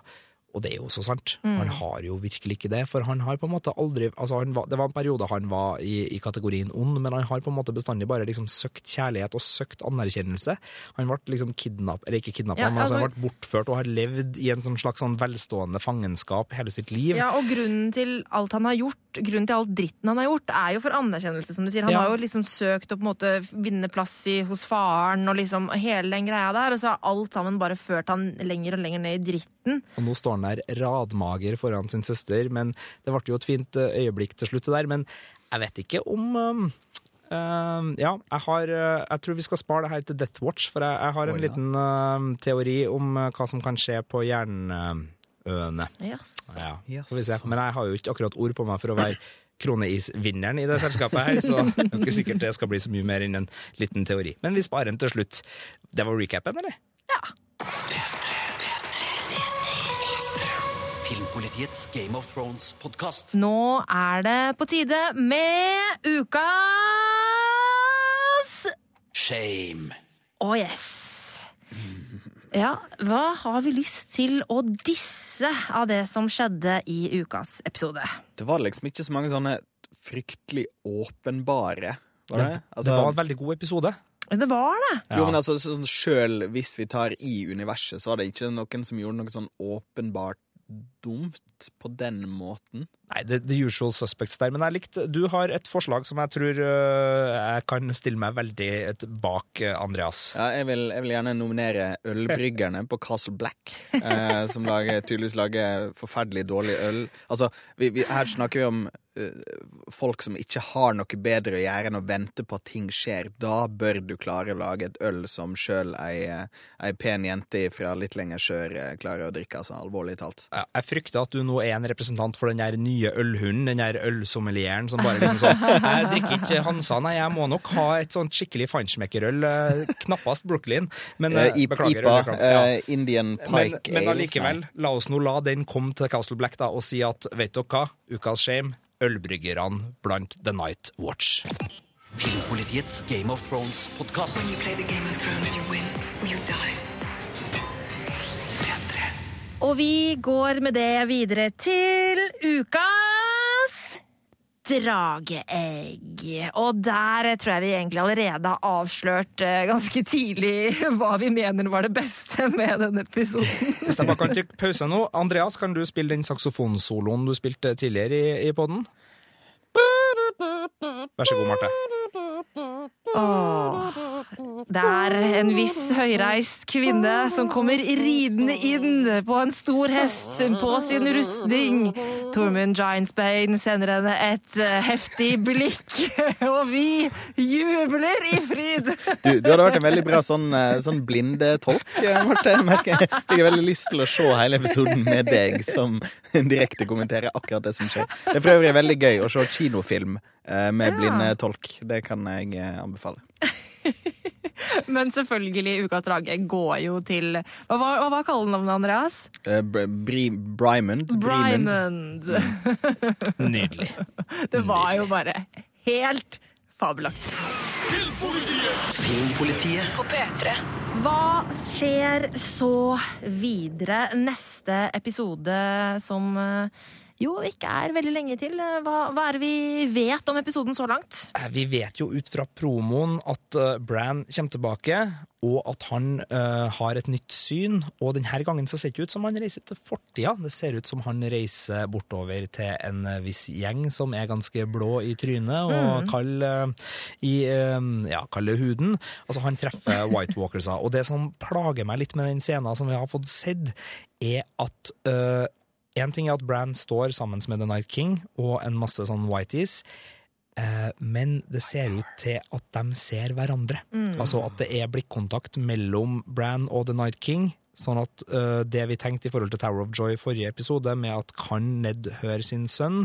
Og det er jo så sant. Han har jo virkelig ikke det. For han har på en måte aldri altså han var, Det var en periode han var i, i kategorien ond, men han har på en måte bestandig bare liksom søkt kjærlighet og søkt anerkjennelse. Han ble liksom kidnappet, eller ikke kidnappa, Ja, men altså, han altså- ble bortført og har levd i en sånn slags sånn velstående fangenskap hele sitt liv. Ja, og grunnen til alt han har gjort, grunnen til alt dritten han har gjort, er jo for anerkjennelse, som du sier. Han Ja. har jo liksom søkt å på en måte vinne plass i, hos faren og liksom hele den greia der, og så har alt sammen bare ført han lenger og lenger ned i dritten. Og nå står han der radmager foran sin søster, men det ble jo et fint eh, øyeblikk til slutt der. Men jeg vet ikke om um, Ja, jeg har uh, Jeg tror vi skal spare det her til Death Watch, for jeg, jeg har en oh, ja. liten uh, teori om uh, hva som kan skje på jernøene. Yes. Ja, Yes. Men jeg har jo ikke akkurat ord på meg for å være kroneisvinneren i det selskapet her, så <laughs> det er ikke sikkert det skal bli så mye mer enn en liten teori. Men vi sparer den til slutt. Det var recapen, eller? Filmpolitiets Game of Thrones-podkast. Nå er det på tide med ukas Shame. Å, yes. Ja, hva har vi lyst til å disse av det som skjedde i ukas episode? Det var liksom ikke så mange sånne fryktelig åpenbare. Var det? Altså, det var en veldig god episode. Det var det. Jo, men altså, sånn, Sjøl hvis vi tar i universet, så var det ikke noen som gjorde noe sånn åpenbart dumt på den måten. Nei, the, the usual suspects der. Men jeg likte Du har et forslag som jeg tror uh, jeg kan stille meg veldig et- bak, uh, Andreas. Ja, jeg vil, jeg vil gjerne nominere ølbryggerne på Castle Black, uh, som lager, tydeligvis lager forferdelig dårlig øl. Altså, vi, vi, Her snakker vi om folk som ikke har noe bedre å gjøre enn å vente på at ting skjer. Da bør du klare å lage et øl som sjøl ei, eh, ei pen jente fra litt lenger sør eh, klarer å drikke, altså alvorlig talt. Jeg jeg frykter at du nå er en representant for den der nye ølhunden, den der ølsommelieren som bare liksom sånn <laughs> Jeg drikker ikke Hansa, nei, jeg må nok ha et sånt skikkelig feinschmeckerøl, knappast Brooklyn. Men Eh, øh, I- beklager. IPA. Ja. eh, Indian Men, Pike men Ale. allikevel, la oss nå la den komme til Castle Black da, og si at vet dere hva, ukas shame, ølbryggerne blant The Night Watch. Filmpolitiets Game of Thrones-podkast. When you play the Game of Thrones, you win or you die. Og vi går med det videre til ukas drageegg. Og der tror jeg vi egentlig allerede har avslørt eh, ganske tidlig <laughs> hva vi mener var det beste med denne episoden. <laughs> Hvis jeg bare kan trykke pause nå. Andreas, kan du spille den saksofonsoloen du spilte tidligere i, i podden? Vær så god, Marte. Det er en viss høyreist kvinne som kommer ridende inn på en stor hest på sin rustning. Tormund Giantsbane sender henne et eh, heftig blikk, <laughs> og vi jubler i fryd. Du, du hadde vært en veldig bra sånn, eh, sånn blindetolk, eh, Marte. Jeg merker- Jeg fikk veldig lyst til å se hele episoden med deg som <laughs> direkte kommenterer akkurat det som skjer. Det er for øvrig veldig gøy å se kinofilm eh, med blindetolk. Det kan jeg eh, anbefale. <laughs> Men selvfølgelig, Ukas drage går jo til Hva var, hva var kallenavnet, Andreas? Eh, Br Bri Brymond. Brymond. Brymond. Nydelig. <laughs> Det var jo bare helt fabelaktig. Filmpolitiet På P3. Hva skjer så videre neste episode som eh, jo ikke er veldig lenge til? Hva, hva er det vi vet om episoden så langt? Eh, Vi vet jo ut fra promoen at uh, Bran kommer tilbake, og at han uh, har et nytt syn. Og denne gangen så ser det ikke ut som han reiser til fortida. Det ser ut som han reiser bortover til en eh, viss gjeng som er ganske blå i trynet og kald uh, i uh, ja, kalde huden. Altså, han treffer <laughs> White Walkersa. Og det som plager meg litt med den scenen som vi har fått sett, er at en ting er at Bran står sammen med The Night King og en masse sånn whiteys, eh, men det ser ut til at de ser hverandre. Altså at det er blikkontakt mellom Bran og The Night King, Sånn at uh, det vi tenkte i forhold til Tower of Joy i forrige episode, med at kan Ned høre sin sønn,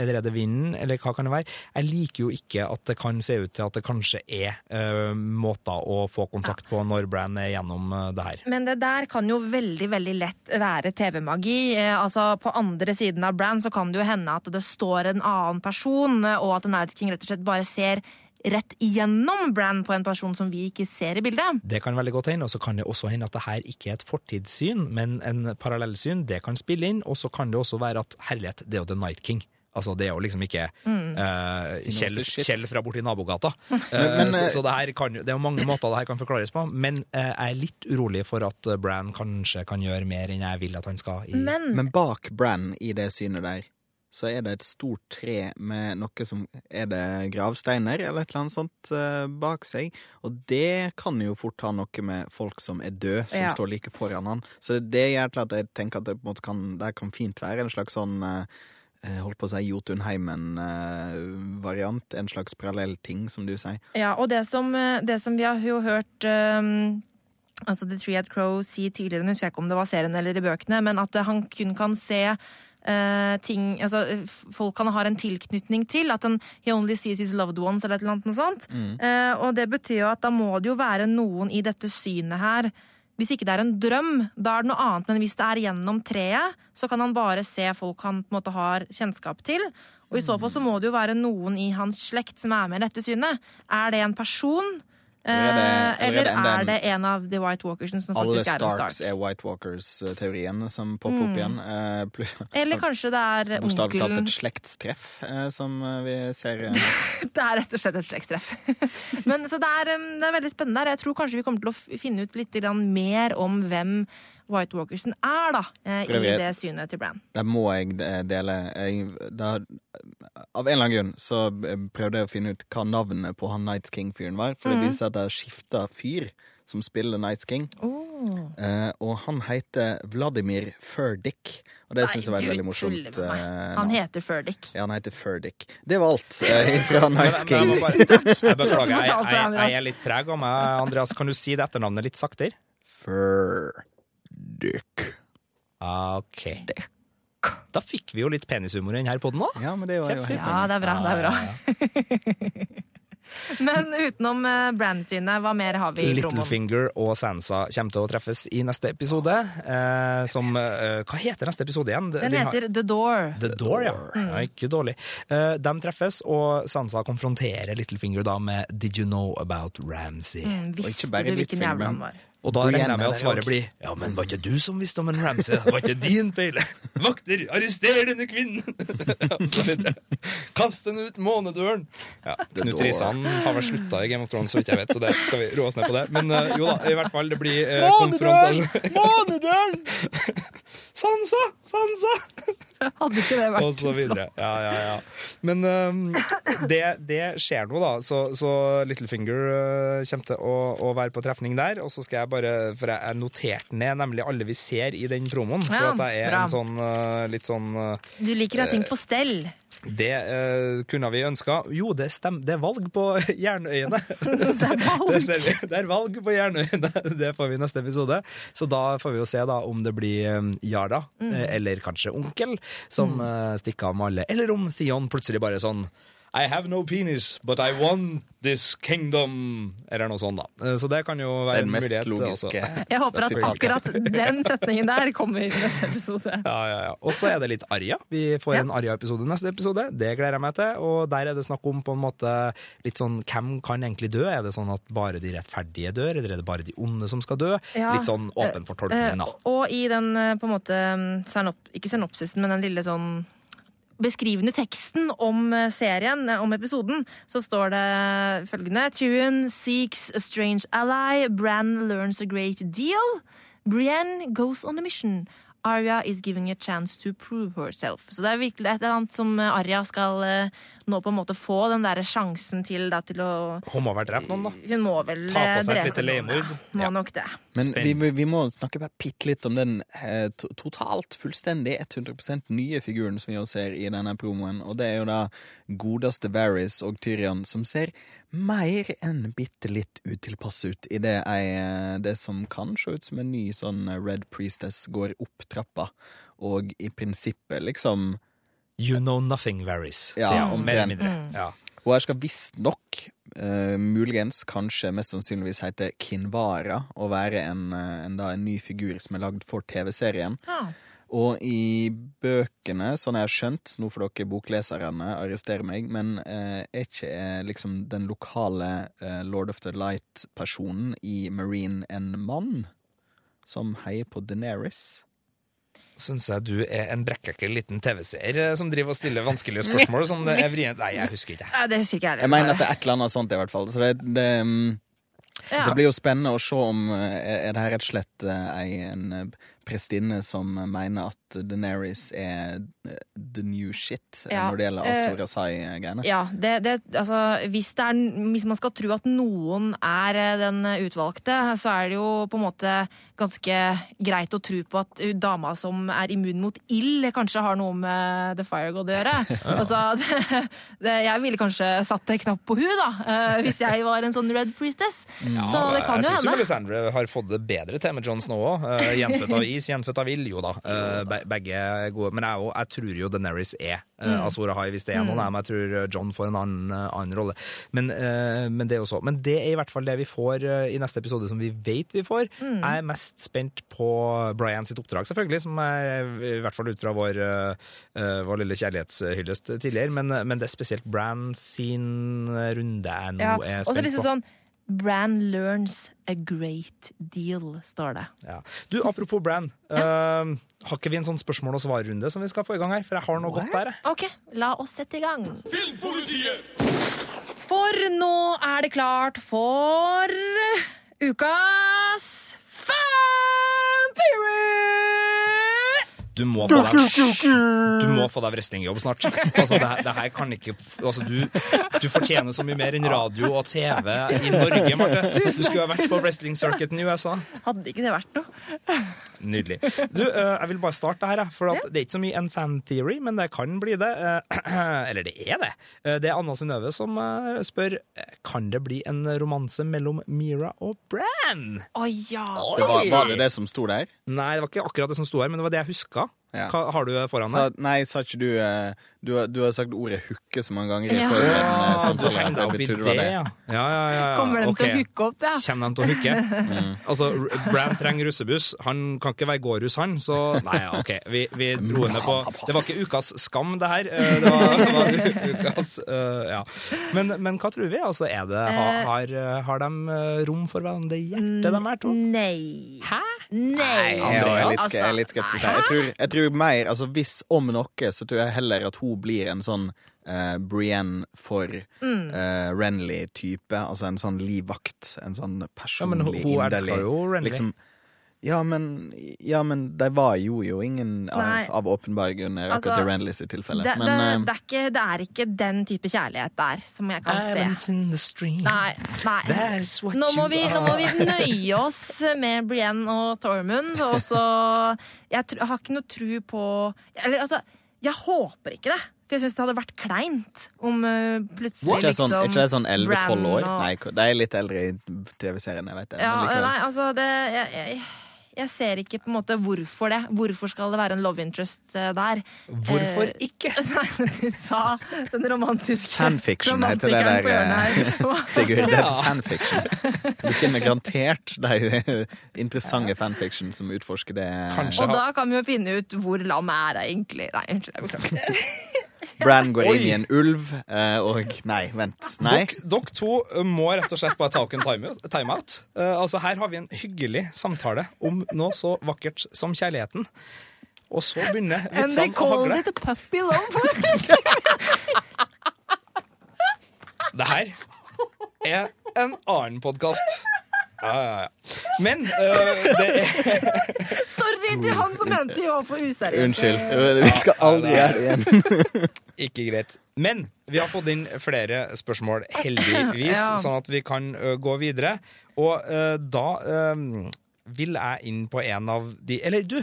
eller er det vinden, eller hva kan det være? Jeg liker jo ikke at det kan se ut til at det kanskje er uh, måter å få kontakt på når Bran er gjennom uh, det her. Men det der kan jo veldig veldig lett være TV-magi. Altså På andre siden av Bran så kan det jo hende at det står en annen person, og at Night King rett og slett bare ser rett igjennom Bran på en person som vi ikke ser i bildet. Det kan veldig godt hende, og så kan det også hende at det her ikke er et fortidssyn, men en parallellsyn. Det kan spille inn, og så kan det også være at herlighet, det er jo The Night King. Altså, Det er jo liksom ikke eh, Kjell, his shit. Kjell fra borti nabogata. <laughs> uh, men, så eh, så det, her kan, det er jo mange måter det her kan forklares på, men uh, jeg er litt urolig for at Brann Bran kanskje kan gjøre mer enn jeg vil at han skal. I, Men Men bak Bran i det synet der, så er det et stort tre med noe som Er det gravsteiner eller et eller annet sånt eh, bak seg? Og det kan jo fort ha noe med folk som er døde, som Ja. står like foran han. Så det, det gjør til at jeg tenker at det på kan Det kan fint være en slags sånn eh, Holdt på å si Jotunheimen-variant. en slags parallell ting, som du sier. Ja, og det som, det som vi har jo hørt um, altså The Three At Crow si tidligere, nå husker jeg ikke om det var serien eller i bøkene, men at han kun kan se eh, ting altså, folk han har en tilknytning til. At han he only sees his loved ones, eller et eller annet noe sånt. Eh, og det betyr jo at da må det jo være noen i dette synet her hvis ikke det er en drøm, da er det noe annet. Men hvis det er gjennom treet, så kan han bare se folk han på en måte har kjennskap til. Og i så fall så må det jo være noen i hans slekt som er med i dette synet. Er det en person? Eller er det- eh, eller er det en- av The White Walkers som Alle faktisk er en Starks er White Walkers-teorien som popper opp igjen. Eh, Eller kanskje det er <laughs> Bokstavelig talt et slektstreff, eh, som vi ser <laughs> Det er rett og slett et slektstreff. <laughs> Men så det er, det er veldig spennende der. Jeg tror kanskje vi kommer til å finne ut litt mer om hvem White Walkersen er, da, eh, i det synet til Brann. Der må jeg dele jeg, da, Av en eller annen grunn så prøvde jeg å finne ut hva navnet på han Nights King-fyren var. For det viser at det har skifta fyr som spiller Nights King. Oh. Uh, og han heter Vladimir Ferdik. Og det syns jeg var veldig morsomt. eh, Han heter Ferdik. Ja, han heter Ferdik. Det var alt uh, <laughs> fra Nights King. King. jeg beklager, <laughs> jeg, jeg, jeg er litt treg av meg. Andreas, kan du si det etternavnet litt saktere? Furdik. OK. Da fikk vi jo litt penishumor i denne poden òg. Ja, men det var jo helt Ja, det er bra. det er bra. <laughs> Men utenom brandsynet, hva mer har vi i promoen? Littlefinger og Sansa kommer til å treffes i neste episode. Eh, som eh, Hva heter neste episode igjen? Den De har- heter The Door. The Door, ja. ja ikke dårlig. Eh, de treffes, og Sansa konfronterer Littlefinger da med Did you know about Ramsay? Mm, Visste du hvilken jævla han var? Og da regner jeg med at svaret blir Ja, men var ikke du som visste om en Ramsay? Det var ikke din feil. <laughs> Vakter, arrester denne kvinnen! <laughs> Kast henne ut månedøren! Ja, Knut. Risan har vel slutta i Game of Thrones, så vidt jeg vet, så det skal vi roe oss ned på det. Men uh, jo da, i hvert fall, det blir uh, Månedøren! <laughs> Månedøren! Sansa! Sansa! Hadde ikke det vært og så videre. Ja, ja, ja. Men um, det, det skjer nå, da. Så, så Littlefinger uh, kommer til å, å være på trefning der. Og så skal jeg bare For jeg er notert ned nemlig alle vi ser i den promoen. For at jeg er bra. en sånn uh, litt sånn uh, Du liker å ha ting på stell. Det øh, kunne vi ønska. Jo, det stemmer. Det er valg på <laughs> Jernøyene. <laughs> det, er vi. det er valg på Jernøyene. <laughs> Det får vi i neste episode. Så da får vi jo se da om det blir Yara, eh, eller kanskje onkel, som eh, stikker av med alle. Eller om Theon plutselig bare sånn I have no penis, but I want this kingdom. Eller noe sånt, da. Eh, Så det kan jo være Den en mest mulighet. logiske. også. Jeg håper at akkurat den setningen der kommer i neste episode. Ja, ja, ja. Og så er det litt Arja. Vi får Ja. en Arja-episode neste episode. Det gleder jeg meg til. Og der er det snakk om på en måte litt sånn hvem kan egentlig dø? Er det sånn at bare de rettferdige dør, eller er det bare de onde som skal dø? Ja. Litt sånn åpen for tolkning, da. Eh, og i den eh, på en måte Ikke synopsisen, men den lille sånn beskrivende teksten om eh, serien, eh, om episoden, så står det følgende Tyrion seeks a strange ally. Bran learns a great deal. Brienne goes on a mission. Arya is giving a chance to prove herself. Så det er virkelig et eller annet som eh, Arya skal eh, nå på en måte få, den derre sjansen til, da, til å Hun må vel drepe noen, da. Hun må vel Ta på eh, seg et lite leiemord. ja. Må Ja. nok det. Men vi, vi- vi må snakke bare bitte litt om den eh, totalt, fullstendig 100 nye figuren som vi også ser i denne promoen. Og det er jo da godeste Varys og Tyrion som ser mer enn bitte litt utilpass ut i det, jeg, det som kan se ut som en ny sånn Red Priestess går opp trappa. Og i prinsippet liksom You know nothing varies, Ja, sier hun. Omtrent. mindre. Ja. Og jeg skal visstnok, uh, muligens, kanskje, mest sannsynligvis hete Kinvara, og være en, eh, en, da, en ny figur som er lagd for TV-serien. Ja. Og i bøkene, sånn jeg har skjønt, nå får dere bokleserne arrestere meg, men eh, er ikke eh, liksom den lokale eh, Lord of the Light-personen i Marine en mann som heier på Deneris? Syns jeg du er en brekkekkel liten TV-seer eh, som driver og stiller vanskelige spørsmål som det er vrient <laughs> Nei, jeg husker ikke. Ja, det husker ikke jeg. Jeg mener at det er et eller annet sånt, i hvert fall. Så det, det, mm, Ja. det blir jo spennende å se om eh, Er det her rett og slett en prestinne som mener at Deneris er eh, the new shit eh, Ja, når det gjelder eh, Azor Asai-greiene? Ja, det, det, altså, hvis, det er, hvis man skal tro at noen er eh, den utvalgte, så er det jo på en måte ganske greit å tro på at dama som er immun mot ild, kanskje har noe med The Fire God å gjøre. <laughs> altså, det, <laughs> det, jeg ville kanskje satt en knapp på hun da, eh, hvis jeg var en sånn Red Priestess. så det kan jeg jo syns hende. Melisandre har fått det bedre til med John Snow òg. Uh, av is, gjenfødt av ild. Jo da, eh, be begge gode. Men jeg, jeg tror jo Daenerys er Mm. uh, Azor Ahai, hvis det er noen Men. Jeg tror John får en annen, eh, annen rolle. Men, eh, men det er jo så. Men det er i hvert fall det vi får eh, i neste episode, som vi vet vi får. Mm. Jeg er mest spent på Brian sitt oppdrag, selvfølgelig, som er i hvert fall ut fra vår, eh, eh, vår lille kjærlighetshyllest tidligere. Men, men det er spesielt Bran sin runde jeg nå Ja, er spent liksom på. sånn Bran learns a great deal, står det. Ja. Du, apropos Bran. uh, har ikke vi en sånn spørsmål- og svarrunde som vi skal få i gang her? For jeg har noe godt der. Ok, la oss sette i gang. For nå er det klart for ukas Fan Theory! Du må få deg, du må få deg wrestlingjobb snart. Altså, det, her- det her kan ikke altså, du, du fortjener så mye mer enn radio og TV i Norge, Marte. Du skulle ha vært på wrestling-circuiten i USA. Hadde ikke det vært noe? Nydelig. Du, eh, jeg vil bare starte her, for at det er ikke så mye en fan theory, men det kan bli det. Eh, <clears throat> Eller det er det. Eh, Det er Anna Synnøve som spør kan det bli en romanse mellom Mira og Bran. Å ja. Det var, var det det som sto der? Nei, det var ikke akkurat det som sto her, men det var det jeg huska. Ja. Hva har du foran Sa, deg? nei, sa ikke du eh, Du, du har sagt ordet 'hooke' så mange ganger i Ja. eh, Ah, du samtale. henger deg opp i det, det. ja. Ja, ja, ja, ja. Kommer de til å ok. hooke opp, ja? Kommer de til å hooke? <laughs> Altså, Bram trenger russebuss. Han kan ikke være gårdhus, han. Så nei, OK. Vi, vi dro henne på Det var ikke ukas skam, det her. Eh, Det var, det var ukas uh, Ja. Men, men hva tror vi? Altså, er det, har, har, har de rom for hverandre i hjertet, de her to? Nei. Hæ? Nei. Jeg er litt, jeg er Altså, litt skeptisk her. Jeg tror, jeg tror mer, altså Hvis om noe, så tror jeg heller at hun blir en sånn eh, Brienne for Mm. eh, Renly-type. Altså en sånn livvakt. En sånn Ja, men personlig, hun, hun inderlig liksom, ja, men, ja, men de var jo jo ingen Nei. av åpenbare grunner, akkurat Altså, i sitt tilfelle. det, men det, det, er ikke, det er ikke den type kjærlighet der som jeg kan Islands se. in the stream. Nei. nei. That's what Nå må, vi, nå må vi nøye oss med Brienne og Tormund. Og så Jeg jeg har ikke noe tro på Eller altså, jeg håper ikke det. For jeg syns det hadde vært kleint om uh, plutselig sånn, liksom ikke det sånn 11-12 Bran år? og- Nei, de er litt eldre i TV-serien, jeg vet det. Ja, nei, altså det jeg, jeg, jeg ser ikke på en måte hvorfor det. Hvorfor skal det være en love interest eh, der? Hvorfor Eh, ikke? <laughs> Nei, du sa den romantiske Fanfiction heter det der, eh. <laughs> Sigurd, det heter fanfiction. Du finner garantert de interessante fanfiction som utforsker det. Kanskje. Og da kan vi jo finne ut hvor lam er jeg egentlig. Nei, unnskyld. <laughs> Bran går Oi. inn i en ulv, eh, og Nei, vent. Nei. Dere dere to må rett og slett bare ta en timeout. timeout. Eh, altså her har vi en hyggelig samtale om noe så vakkert som kjærligheten. Og så begynner And they vitsene å called hagle. it a puppy love. Det her er en annen podkast. Ja, ja, ja. Men øh, det er <laughs> Sorry til han som mente vi var for useriøse. Unnskyld. Vi skal aldri gjøre det igjen. <laughs> ikke greit. Men vi har fått inn flere spørsmål, heldigvis, <laughs> Ja. sånn at vi kan ø, gå videre. Og ø, da ø, vil jeg inn på en av de Eller du,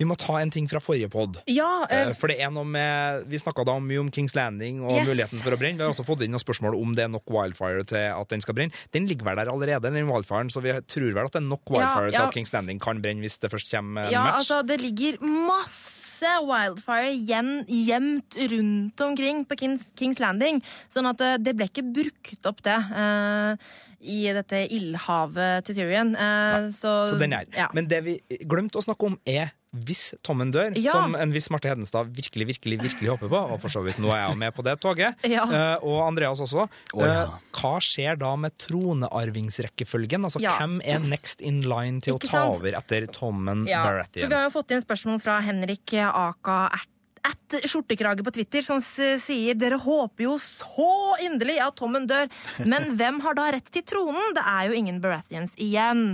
vi må ta en ting fra forrige pod. Ja, uh, For det er noe med Vi snakka da mye om Kings Landing og Yes. muligheten for å brenne. Vi har også fått inn noen spørsmål om det er nok wildfire til at den skal brenne. Den ligger vel der allerede, den wildfiren, så vi tror vel at det er nok wildfire til ja. at Kings Landing kan brenne hvis det først kommer en ja match. altså, det ligger masse wildfire igjen gjemt rundt omkring på Kings, Kings Landing. Sånn at eh, det ble ikke brukt opp, det. Uh, I dette ildhavet til Tyrion. Uh, så, Så den er. Ja. Men det vi glemte å snakke om, er hvis Tommen dør, Ja. som en viss Marte Hedenstad virkelig virkelig, virkelig håper på, og for så vidt nå er jeg jo med på det toget, <laughs> Ja. eh, og Andreas også, oh, ja. eh, hva skjer da med tronearvingsrekkefølgen? Altså, Ja. Hvem er next in line til å ta sant? over etter Tommen Ja, for vi har jo fått inn spørsmål fra Henrik Aka Ert at skjortekrage på Twitter, som sier dere håper jo så inderlig at Tommen dør, men <laughs> hvem har da rett til tronen? Det er jo ingen Baratheons igjen.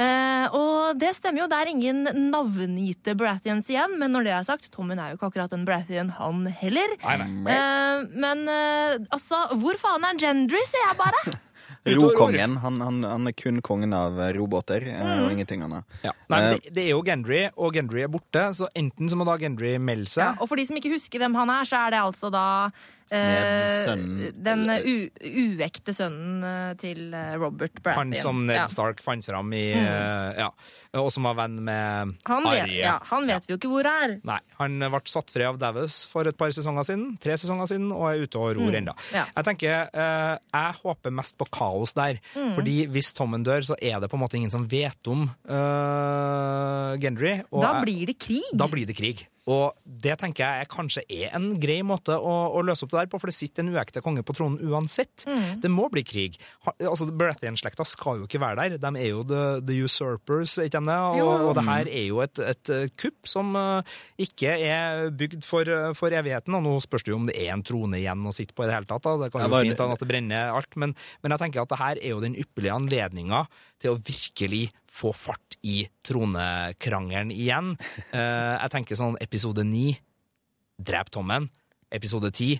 Eh, og det stemmer jo, det er ingen navngitte Baratheons igjen, men når det er sagt, Tommen er jo ikke akkurat en Baratheon, han heller. Eh, men eh, altså, hvor faen er Gendry, sier jeg bare. Rokongen. Han, han, han er kun kongen av eh, robåter eh, Mm. og ingenting annet. Ja. Nei, Eh, det, det er jo Gendry, og Gendry er borte, så enten så må da Gendry melde Ja, seg og for de som ikke husker hvem han er, så er det altså da eh, den u uekte sønnen eh, til eh, Robert Bradley Han som Ned Ja. Stark fant fram i mm. Ja. Og som var venn med Han vet, Arya. ja, han vet vi jo ikke hvor er. Nei, han ble satt fri av Davos for et par sesonger siden, tre sesonger siden, og er ute og ror Mm, ennå. ja. Jeg tenker, eh, jeg håper mest på kaos der, Mm. fordi hvis Tommen dør, så er det på en måte ingen som vet om uh, Gendry. og Da blir det krig. da blir det krig. Og det tenker jeg er kanskje er en grei måte å, å løse opp det der på, for det sitter en uekte konge på tronen uansett. Mm. Det må bli krig. Ha, altså, Baratheon-slekta skal jo ikke være der. De er jo the, the usurpers, ikke de det? Og, og det her er jo et, et kupp som uh, ikke er bygd for, eh, for evigheten. Og nå spørs det jo om det er en trone igjen å sitte på i det hele tatt. Da. Det kan Ja, jo bare- fint at det brenner alt, men, men jeg tenker at det her er jo den ypperlige anledninga til å virkelig få fart i tronekrangelen igjen. <laughs> Eh, jeg tenker sånn episode ni, drep Tommen. Episode ti,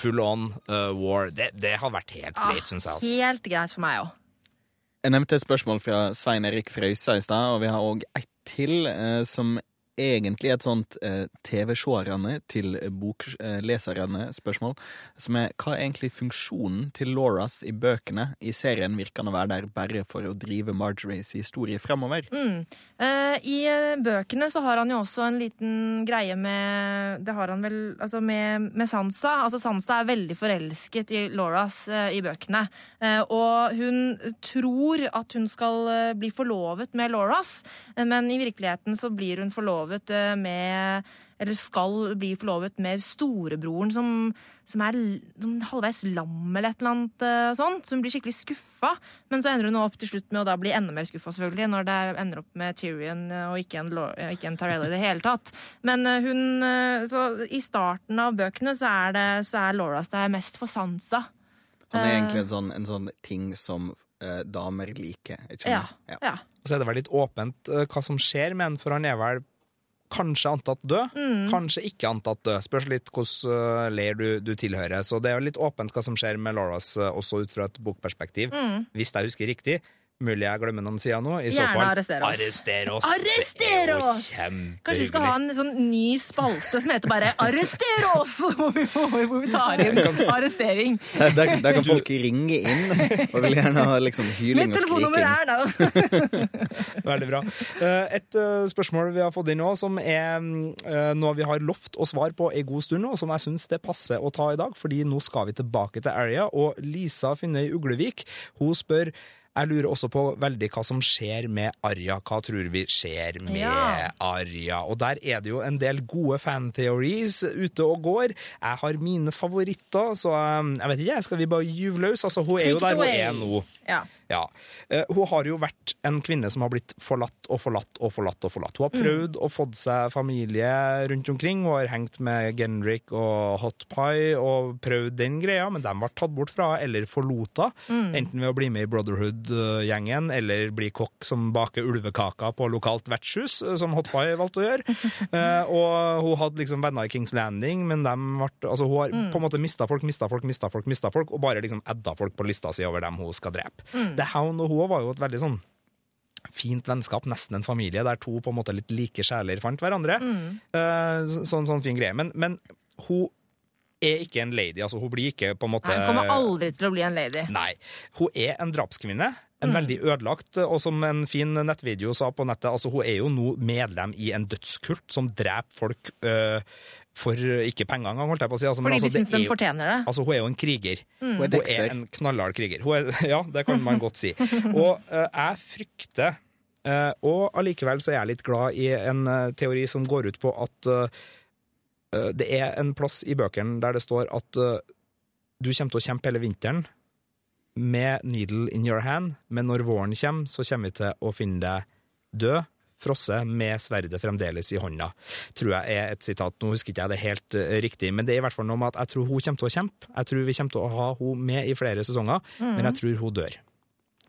full on eh, war. Det, det har vært helt greit, syns jeg. Altså. Helt greit for meg òg. Jeg nevnte et spørsmål fra Svein Erik Frøysa i stad, og vi har òg ett til, eh, som egentlig et sånt eh, TV-seerne til bokleserne spørsmål, som er hva er egentlig funksjonen til Lauras i bøkene? I serien virker han å være der bare for å drive Marjorie's historie fremover. Eh, I eh, bøkene så har han jo også en liten greie med Det har han vel altså med, med Sansa. Altså Sansa er veldig forelsket i Lauras eh, i bøkene. Eh, og hun tror at hun skal eh, bli forlovet med Lauras, eh, men i virkeligheten så blir hun forlovet eh, med eller skal bli forlovet med storebroren som, som er sånn halvveis lam eller et eller annet eh, sånt. Så hun blir skikkelig skuffa. Men så ender hun opp til slutt med å da bli enda mer skuffa, selvfølgelig, når det ender opp med Tyrion eh, og ikke en, ikke en Tyrell i det hele tatt. Men hun Så i starten av bøkene så er, det, så er Lauras der mest for Sansa. Han er egentlig en sånn, en sånn ting som eh, damer liker. Ja. ja. ja. Så er det vel litt åpent hva som skjer med han, for han er vel kanskje antatt død, kanskje ikke antatt død. Spørs litt hvilken uh, leir du, du tilhører. Så det er jo litt åpent hva som skjer med Lauras, eh, også ut fra et bokperspektiv. Hvis jeg husker riktig. Mulig jeg glemmer noen sider nå. I så Gjerne fall arrester oss. arrester oss! Arrester Det er jo oss! kjempehyggelig. Kanskje vi skal ha en sånn ny spalte som heter bare 'Arrester oss!' <laughs> Hvor vi, hvor vi tar inn arrestering. Der, der, der kan folk ringe inn og vil gjerne ha liksom hyling Mitt og telefonnummer skriking. er da. <laughs> Veldig bra. Eh, Et eh, spørsmål vi har fått inn nå, som er eh, noe vi har lovt å svare på en god stund, nå, som jeg syns det passer å ta i dag, fordi nå skal vi tilbake til Area. Og Lisa Finnøy Uglevik hun spør jeg lurer også på veldig hva som skjer med Arja. Hva tror vi skjer med Ja. Arja? Og der er det jo en del gode fan-theories ute og går. Jeg har mine favoritter, så um, jeg vet ikke, skal vi bare gyve løs? Altså, hun er jo der hun er nå. Ja. Ja. Eh, hun har jo vært en kvinne som har blitt forlatt og forlatt og forlatt. og forlatt. Hun har prøvd å få seg familie rundt omkring. Hun har hengt med Genrik og Hot Pie og prøvd den greia, men de ble tatt bort fra eller forlot henne. Enten ved å bli med i Brotherhood-gjengen eller bli kokk som baker ulvekaker på lokalt vertshus, eh, som Hot Pie valgte å gjøre. <laughs> Eh, og hun hadde liksom venner i Kings Landing, men de ble, altså hun har på en måte mista folk, mista folk, mista folk, mista folk, og bare liksom edda folk på lista si over dem hun skal drepe. The Hound og hun var jo et veldig sånn fint vennskap, nesten en familie, der to på en måte litt like sjeler fant hverandre. Mm. så- sånn, sånn fin greie. Men, men hun er ikke en lady. altså Hun blir ikke på en måte Nei, Hun kommer aldri til å bli en lady. Nei. Hun er en drapskvinne. En veldig ødelagt, og som en fin nettvideo sa på nettet, altså hun er jo nå medlem i en dødskult som dreper folk øh, for ikke penger engang, holdt jeg på å si. Altså, men Fordi altså, de syns er de fortjener det. Altså, hun er jo en kriger. Hun er Hun er en knallhard kriger. Hun er, <laughs> ja, det kan man godt si. <laughs> Og uh, jeg frykter uh, Og allikevel så er jeg litt glad i en uh, teori som går ut på at eh, eh, det er en plass i bøkene der det står at eh, du kommer til å kjempe hele vinteren med needle in your hand, men når våren kommer, så kommer vi til å finne deg død, frosset, med sverdet fremdeles i hånda. Tror jeg er et sitat. Nå husker ikke jeg det helt eh, riktig, men det er i hvert fall noe med at jeg tror hun kommer til å kjempe. Jeg tror vi kommer til å ha hun med i flere sesonger, men jeg tror hun dør.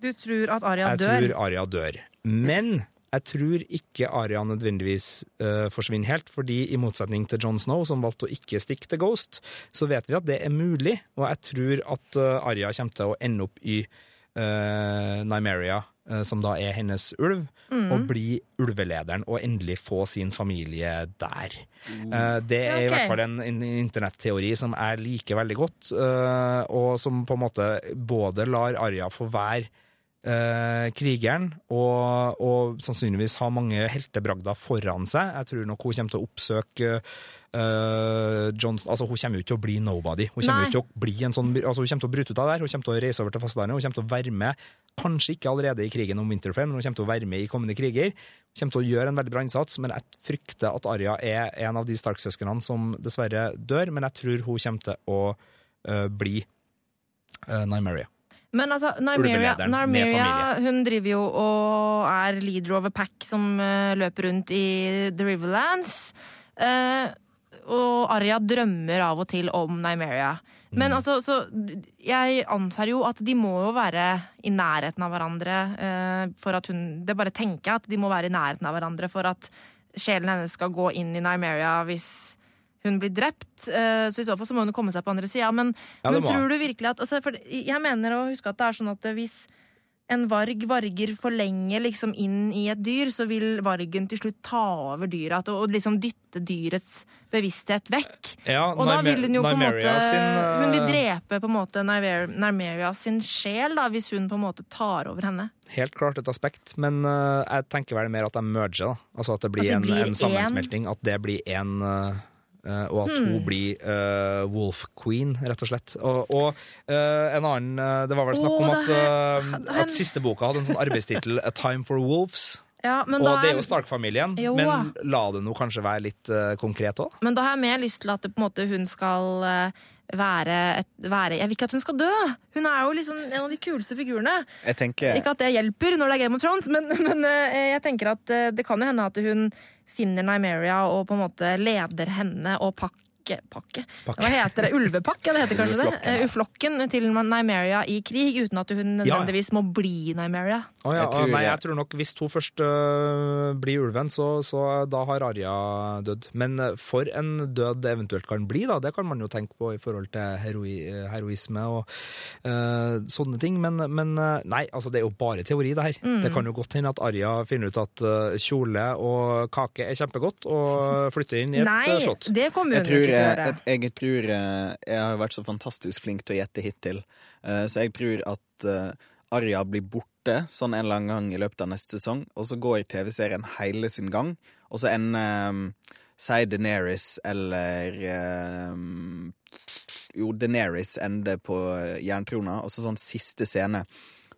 Du tror at Aria Jeg dør? tror Arya dør. Men jeg tror ikke Arya nødvendigvis uh, forsvinner helt, fordi i motsetning til Jon Snow, som valgte å ikke stikke til Ghost, så vet vi at det er mulig, og jeg tror at uh, Arya kommer til å ende opp i uh, Nymeria, som da er hennes ulv, Mm. og bli ulvelederen og endelig få sin familie der. Uh, det er i hvert fall en, en internetteori som jeg liker veldig godt, uh, og som på en måte både lar Arja få være eh, krigeren, og, og sannsynligvis ha mange heltebragder foran seg. Jeg tror nok hun kommer til å oppsøke eh, Johnson, altså Hun kommer jo ikke til å bli nobody. Hun kommer Nei. til å bli en sånn altså Hun kommer til å bryte ut av der, hun kommer til å reise over til fastlandet, hun kommer til å være med, kanskje ikke allerede i krigen om Winterfell, men hun kommer til å være med i kommende kriger. Hun kommer til å gjøre en veldig bra innsats, men jeg frykter at Arya er en av de Stark-søsknene som dessverre dør, men jeg tror hun kommer til å uh, bli uh, Nymeria. Men altså, Nymeria familie. hun driver jo og er leader of a pack som uh, løper rundt i The Riverlands. Eh, og Arya drømmer av og til om Nymeria. Mm. Men altså, så Jeg antar jo at de må jo være i nærheten av hverandre eh, for at hun Det bare tenker jeg at de må være i nærheten av hverandre for at sjelen hennes skal gå inn i Nymeria hvis hun blir drept. Eh, så i så fall så må hun komme seg på andre sida. Men, Ja, men tror du virkelig at altså, for Jeg mener å huske at det er sånn at hvis en varg varger for lenge liksom inn i et dyr, så vil vargen til slutt ta over dyret at- og liksom dytte dyrets bevissthet vekk. Ja, Og da vil hun jo på en måte sin, uh... Hun vil drepe på en måte Nymeria sin sjel, da, hvis hun på en måte tar over henne. Helt klart et aspekt, men uh, jeg tenker vel mer at de merger. Da. Altså at det blir, At det blir en, en sammensmelting. En... At det blir én og at Hmm. hun blir uh, Wolf Queen, rett og slett. Og, og uh, en annen eh, Det var vel snakk om at, eh, her- at siste boka hadde en sånn arbeidstittel A Time for Wolves. Ja, men, og da det er er, jo Stark-familien, men la det nå kanskje være litt uh, konkret òg? men da har jeg mer lyst til at det, på en måte, hun skal uh, være, et, være Jeg vil ikke at hun skal dø! Hun er jo liksom en av de kuleste figurene. Jeg tenker Ikke at det hjelper når det er Game of Thrones, men, <laughs> men uh, jeg tenker at eh, det kan jo hende at hun finner Nymeria og på en måte leder henne og pakke Pakke? Pakke. Hva heter det? Ulvepakke? Det heter kanskje det? Ulveflokken, ja. Eh, Uflokken til Nymeria i krig, uten at hun nødvendigvis må bli Nymeria. Oh, ja, Jeg tror- nei, jeg tror nok hvis hun først uh, blir ulven, så, så da har Arja dødd. Men for en død det eventuelt kan bli, da, det kan man jo tenke på i forhold til heroi, heroisme og uh, sånne ting. Men, men nei, altså det er jo bare teori, det her. Mm. Det kan jo godt hende at Arja finner ut at kjole og kake er kjempegodt, og flytter inn i et Nei, slott. det kommer Jeg hun tror, ikke jeg, jeg, tror eh, Jeg har vært så fantastisk flink til å gjette hittil, Eh, så jeg tror at Arja Arya blir borte sånn en eller annen gang i løpet av neste sesong, og så går TV-serien hele sin gang, og så ender um, Si Deneris eller um, Jo, Deneris ender på jerntrona, og så sånn siste scene.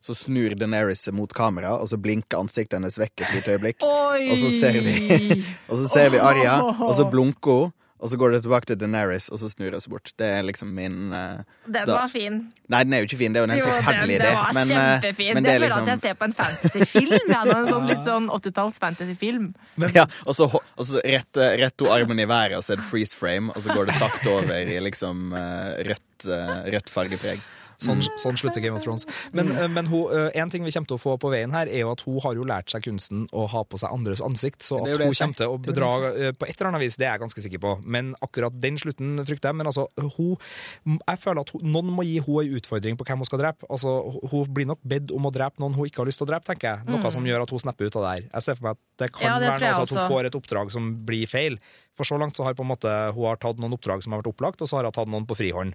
Så snur Deneris seg mot kamera, og så blinker ansiktet hennes vekk et lite øyeblikk. Oi! Og så ser vi, <laughs> og så ser vi Arya, og så <laughs> blunker hun. Og så går det tilbake til Daenerys, og så snur det seg bort. Det er liksom min uh, Den da- var fin. Nei, den er jo ikke fin, det er jo en helt forferdelig den, idé. den var men, eh, kjempefin. men det det er liksom at jeg ser på en fantasyfilm. Ja, en sånn, litt sånn 80-talls fantasyfilm. ja, og så, og så rett, rett to armen i været, og så er det freeze frame, og så går det sakte over i liksom uh, rødt, eh, rødt fargepreg. Sånn, sånn slutter Game of Thrones. Men, eh, men hun, eh, en ting vi kommer til å få på veien her, er jo at hun har jo lært seg kunsten å ha på seg andres ansikt. Så at hun kommer til å bedra eh, på et eller annet vis, det er jeg ganske sikker på. Men akkurat den slutten frykter jeg. Men altså, hun Jeg føler at hun, noen må gi hun en utfordring på hvem hun skal drepe. Altså, hun blir nok bedt om å drepe noen hun ikke har lyst til å drepe, tenker jeg. Noe som gjør at hun snapper ut av det her. Jeg ser for meg at det kan Mm. Ja, det være noe sånn at hun får et oppdrag som blir feil. For så langt så har på en måte hun har tatt noen oppdrag som har vært opplagt, og så har hun tatt noen på frihånd.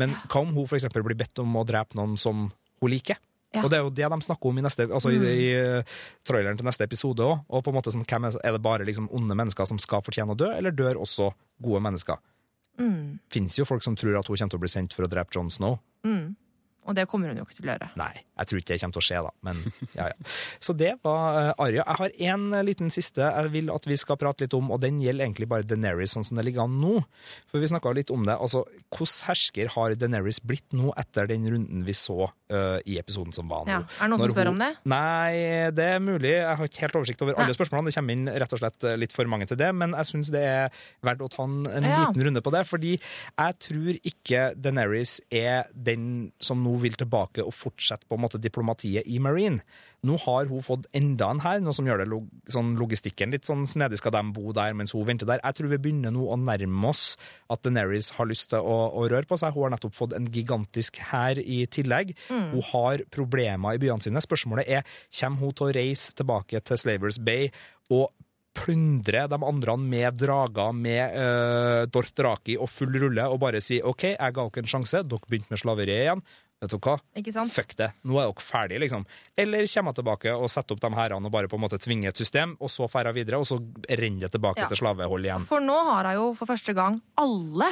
Men hva om hun eksempel blir bedt om å drepe noen som hun liker? Ja. Og det er jo det de snakker om i, neste, altså i, i eh, traileren til neste episode òg. Og på en måte sånn, er, er det bare liksom onde mennesker som skal fortjene å dø, eller dør også gode mennesker? Mm. Fins jo folk som tror at hun kommer til å bli sendt for å drepe John Snow. Og det kommer hun jo ikke til å gjøre. Nei, jeg tror ikke det kommer til å skje, da. Men ja, ja. Så det var uh, Arya. Jeg har en eh, liten siste jeg vil at vi skal prate litt om, og den gjelder egentlig bare Deneris sånn som det ligger an nå. For vi snakka litt om det. Altså, hvordan hersker har Deneris blitt nå etter den runden vi så uh, i episoden som var nå? Ja. Er det noen som spør hun- om det? Nei, det er mulig. Jeg har ikke helt oversikt over alle Nei. spørsmålene. Det kommer inn rett og slett litt for mange til det, men jeg syns det er verdt å ta en, en Ja. liten runde på det. Fordi jeg tror ikke Deneris er den som nå vil tilbake og fortsette på en måte diplomatiet i Marine. Nå har hun fått enda en her, noe som gjør det log sånn logistikken litt sånn snedig. Skal de bo der mens hun venter der? Jeg tror vi begynner nå å nærme oss at Deneris har lyst til å, å røre på seg. Hun har nettopp fått en gigantisk hær i tillegg. Hun har problemer i byene sine. Spørsmålet er kommer hun til å reise tilbake til Slavers Bay og plyndre de andre med drager, med uh, Dorthraki og full rulle, og bare si OK, jeg ga dere en sjanse, dere begynte med slaveriet igjen. Vet dere hva? Fuck det. Nå er dere ferdige, liksom. Eller kommer jeg tilbake og setter opp de hærene og bare på en måte tvinger et system, og så drar jeg videre, og så renner det tilbake Ja. til slavehold igjen. For nå har hun jo for første gang alle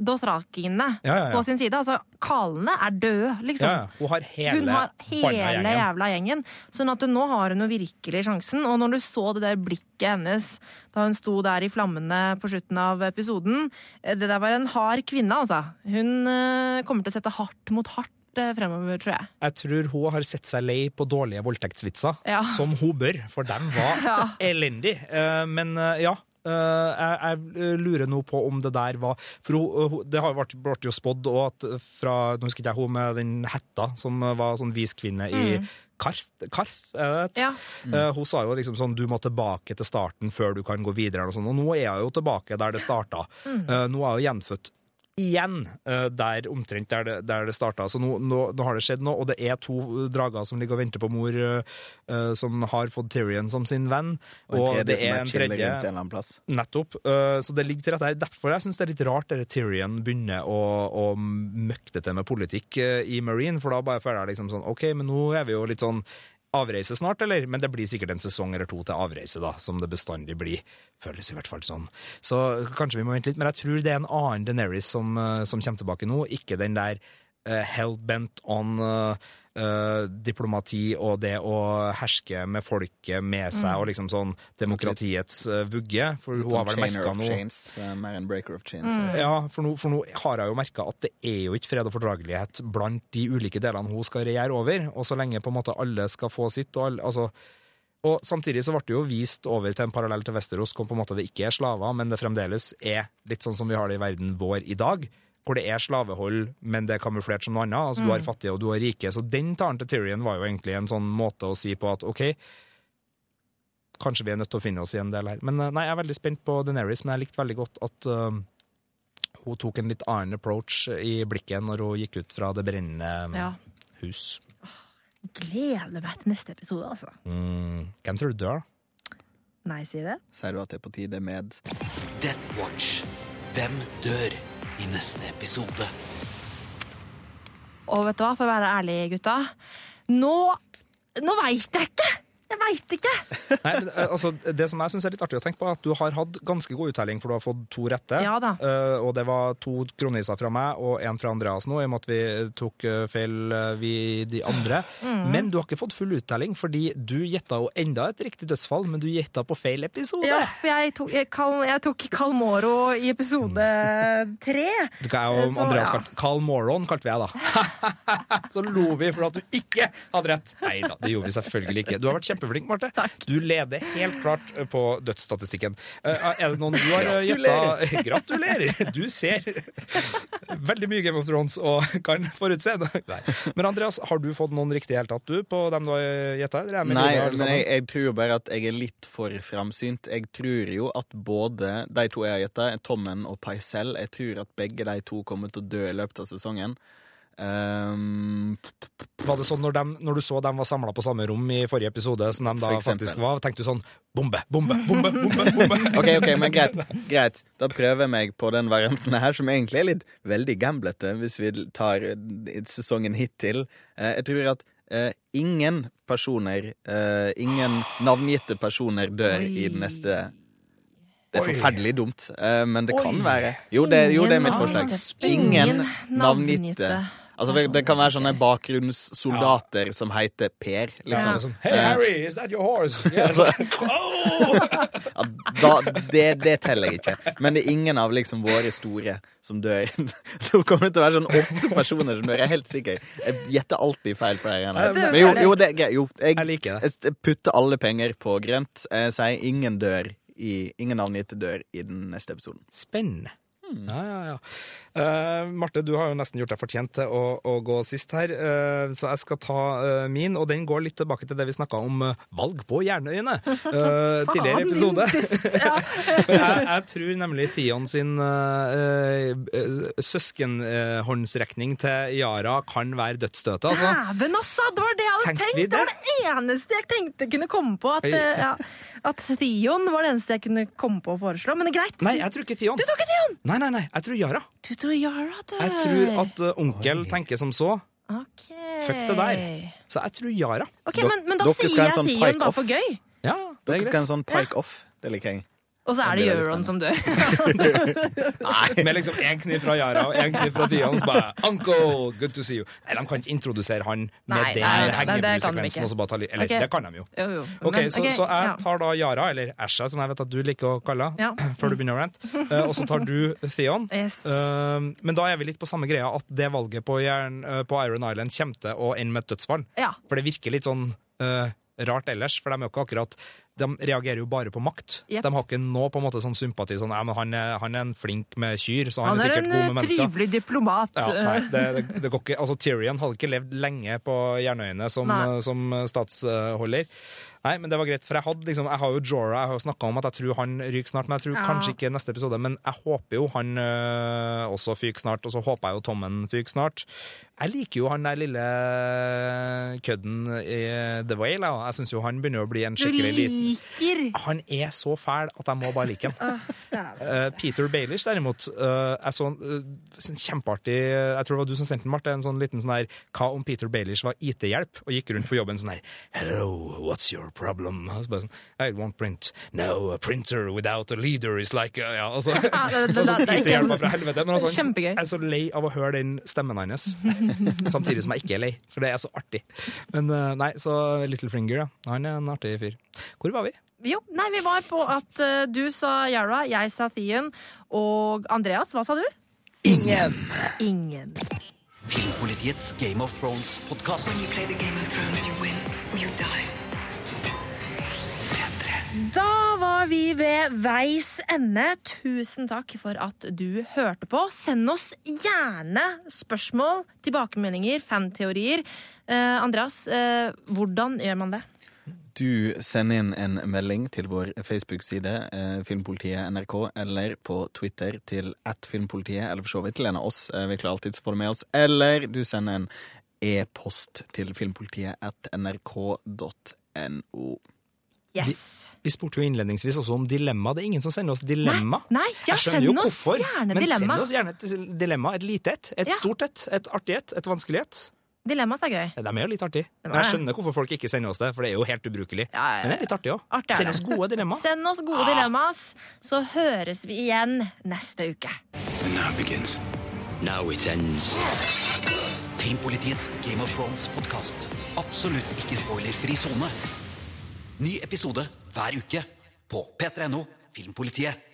dothrakiene Ja, ja, ja. på sin side. Altså, kalene er døde, liksom. Hun har hele Hun har hele jævla gjengen. Sånn at nå har hun jo virkelig sjansen. Og når du så det der blikket hennes da hun sto der i flammene på slutten av episoden eh, Det der var en hard kvinne, altså. Hun eh, kommer til å sette hardt mot hardt eh, fremover, tror jeg. Jeg tror hun har sett seg lei på dårlige voldtektsvitser, Ja. som hun bør, for dem var <laughs> Ja. elendig. Men ja. Eh, jeg, jeg lurer nå på om det der var For hun, hun, det har vært, ble jo spådd og at fra Nå husker ikke jeg hun med den hetta som var sånn viskvinne i Karth, Karth er det? Mm. Ja. Eh, hun sa jo liksom sånn du må tilbake til starten før du kan gå videre. Og, sånn, og nå er hun jo tilbake der det starta. Mm. Eh, nå er hun gjenfødt igjen eh, der omtrent der det, der det starta. Så nå, nå, nå har det skjedd noe, og det er to drager som ligger og venter på mor, uh, som har fått Tyrion som sin venn. Og og det er en tredje. Nettopp. Uh, Så det ligger til rette her. Derfor jeg syns det er litt rart at Tyrion begynner å, å møkte til med politikk uh, i Marine, for da bare føler jeg liksom sånn OK, men nå er vi jo litt sånn avreise snart, eller? Men det blir sikkert en sesong eller to til avreise, da, som det bestandig blir. Føles i hvert fall sånn. Så kanskje vi må vente litt, men jeg tror det er en annen Deneris som, eh, som kommer tilbake nå, ikke den der uh, hell-bent on eh, eh, diplomati og det å herske med folket med seg, og liksom sånn demokratiets eh, vugge. For hun har vel Sånn merka noe eh. Mm. ja, for nå, for nå har jeg jo merka at det er jo ikke fred og fordragelighet blant de ulike delene hun skal regjere over. Og så lenge på en måte alle skal få sitt, og, alle, altså, og samtidig så ble det jo vist over til en parallell til Vesterås, hvor på en måte det ikke er slaver, men det fremdeles er litt sånn som vi har det i verden vår i dag. Hvor det er slavehold, men det er kamuflert som noe annet. Altså, Du har fattige og du har rike. Så den talen til Tyrion var jo egentlig en sånn måte å si på at OK, kanskje vi er nødt til å finne oss i en del her. Men eh, nei, jeg er veldig spent på Deneris, men jeg likte veldig godt at uh, hun tok en litt annen approach i blikket når hun gikk ut fra det brennende Ja. hus. Gleder meg til neste episode, altså. Mm, hvem tror du dør, da? Nei, si det. Sier du at det er på tide med Death Watch. Hvem dør i neste episode? Og vet du hva, for å være ærlig, gutta. Nå, nå veit jeg ikke! Jeg veit ikke! Nei, men, eh, altså, det som jeg syns er litt artig å tenke på, er at du har hatt ganske god uttelling, for du har fått to rette. Ja da. Uh, og det var to kroniser fra meg og en fra Andreas nå, i og med at vi tok uh, feil, uh, vi de andre. Mm. Men du har ikke fått full uttelling, fordi du gjetta jo enda et riktig dødsfall, men du gjetta på feil episode. Ja, for jeg tok, jeg, Cal, jeg tok Kalmoro i episode tre. Du, kan jo, Andreas ja. kalt, Carl Moron, kalte vi deg da. <laughs> Så lo vi for at du ikke hadde rett. Nei da, det gjorde vi selvfølgelig ikke. Du har vært kjempeflink, Marte. Du leder helt klart på dødsstatistikken. Eh, Er det noen du har eh, gjetta Gratulerer! Du ser veldig mye Game of Thrones og kan forutse. Nei. Men Andreas, har du fått noen riktige i hele tatt, du, på dem du har gjetta? Nei, men jeg, jeg tror jo bare at jeg er litt for framsynt. Jeg tror jo at både de to jeg har gjetta, Tommen og Paisel, jeg tror at begge de to kommer til å dø i løpet av sesongen. Um, Var det sånn når, dem, når du så dem var samla på samme rom i forrige episode, som de da faktisk var, tenkte du sånn bombe, bombe, bombe, bombe? bombe. <laughs> OK, ok, men greit. greit. Da prøver jeg meg på den varianten her, som egentlig er litt veldig gamblete, hvis vi tar eh, sesongen hittil. Eh, jeg tror at Uh, ingen personer, uh, ingen navngitte personer, dør i den neste Det er forferdelig dumt, eh, men det kan Oi. være. Jo, det, jo, det er mitt Ingen forslag. Ingen navngitte. Altså, det, det kan være sånne bakgrunnssoldater som heter Per. Ja, Liksom. sånn, Hey Harry, is that your horse? <laughs> Yes. <laughs> Ja, da, det, det teller jeg ikke. Men det er ingen av liksom våre store som dør. <laughs> Det kommer til å være sånn åtte personer som dør, jeg er helt sikker. Jeg gjetter alltid feil på det Men jo, jo, det er. Jo, jeg, Jeg liker det. jeg putter alle penger på grønt. Jeg sier ingen dør i Ingen navngitte dør i den neste episoden. Spennende. Hmm. Ja, ja, ja. Uh, Marte, du har jo nesten gjort deg fortjent til å, å gå sist her, uh, så jeg skal ta uh, min, og den går litt tilbake til det vi snakka om valg på Jernøyene <laughs> tidligere i episode. <laughs> Jeg, jeg tror nemlig Theon sin søskenhåndsrekning til Yara kan være dødsstøtet, altså. Dæven, altså! Det var det jeg hadde Tenkte tenkt! Det? Det var det eneste jeg tenkte kunne komme på. At, ja, at Theon var det eneste jeg kunne komme på å foreslå. Men det er greit. Nei, jeg tror ikke Theon. Du tok ikke Theon! Nei, nei, nei, jeg tror Yara. Du tror Yara dør. Jeg tror at uh, onkel tenker som så. Ok. Fuck det der. Så jeg tror Yara. Ok, men, men da Dere sier skal ha en jeg sånn Theon pike bare off. for gøy. Ja, det er Dere er skal ha greit. en sånn pike off. Det liker jeg. Og så er det Euron som dør. <laughs> <laughs> Nei, Med liksom én kniv fra Yara og én kniv fra Theon. så Bare, Uncle, good to see you. Nei, De kan ikke introdusere han med Nei, den det de og så bare ta li- Eller, okay. det kan de jo. Jo, jo. Ok, Men, så, ok, så jeg tar da Yara, eller Asha, som jeg vet at du liker å kalle henne, Ja. <clears throat> før du begynner å rante. Uh, og så tar du Theon. Yes. Uh, men da er vi litt på samme greia, at det valget på, Jern, uh, på Iron Island kommer til å ende med et dødsfall. Ja. For det virker litt sånn eh, rart ellers, for de er jo ikke akkurat de reagerer jo bare på makt. Yep. De har ikke nå på en måte sånn sympati sånn, ja, men han er, han er en flink med kyr, så han, Han er er sikkert en god med eh, mennesker. trivelig diplomat. Ja, nei, det, det, det går ikke. Altså, Tyrion hadde ikke levd lenge på Jernøyene som, som statsholder. Nei, men det var greit, for jeg, hadde, liksom, jeg har jo Jorah, jeg har jo snakka om at jeg tror han ryker snart, men jeg tror Ja. kanskje ikke neste episode. Men jeg håper jo han øh, også fyker snart, og så håper jeg jo Tommen fyker snart. Jeg liker jo han der lille kødden i The Whale. Jeg, jeg syns jo han begynner å bli en skikkelig liten liker Han er så fæl at jeg må bare like han. <laughs> Dæven. Eh, Peter Baelish derimot eh, jeg så en eh, sånn kjempeartig Jeg tror det var du som sendte den, Marte. En sånn liten sånn her Hva om Peter Baelish var IT-hjelp og gikk rundt på jobben sånn her Hello, what's your problem? Og så bare sånn, I won't print. No, a printer without a leader is like a, Ja, altså, <laughs> Ja, det- det- og så det er ikke- IT-hjelpa fra helvete. Men altså, jeg er så lei av å høre den stemmen hans. <laughs> <laughs> Samtidig som jeg ikke er lei, for det er så artig. Men eh, nei, så Little Littlefinger, ja. Han er en artig fyr. Hvor var vi? Jo, nei, vi var på at uh, du sa Yara, jeg sa Theon, og Andreas, hva sa du? Ingen! Ingen. Filmpolitiets Game of Thrones-podkast. When you play the Game of Thrones, you win Da var vi ved veis ende. Tusen takk for at du hørte på. Send oss gjerne spørsmål, tilbakemeldinger, fanteorier. Eh, Andreas, eh, hvordan gjør man det? Du sender inn en melding til vår Facebook-side, eh, Filmpolitiet NRK, eller på Twitter til at Filmpolitiet, eller for så vidt til en av oss. Eh, vi klarer alltid å få det med oss. Eller du sender en e-post til filmpolitiet at nrk.no. Yes. Vi spurte jo innledningsvis også om dilemma. Det er ingen som sender oss dilemma. Nei, nei, ja, Jeg skjønner jo hvorfor, gjerne men dilemma. send oss gjerne et dilemma. Et lite et, et Ja. stort et, et artig et, et vanskelig et. Dilemmas er gøy. De er jo litt artige. er Men jeg skjønner hvorfor folk ikke sender oss det, for det er jo helt ubrukelig. Ja, ja, ja. Men det er litt artig òg. Send oss gode dilemma. Send oss gode dilemmas, så høres vi igjen neste uke. Now begins. Now it ends. Filmpolitiets Game of Thrones-podkast. Absolutt ikke spoilerfri sone. Ny episode hver uke på p3.no Filmpolitiet.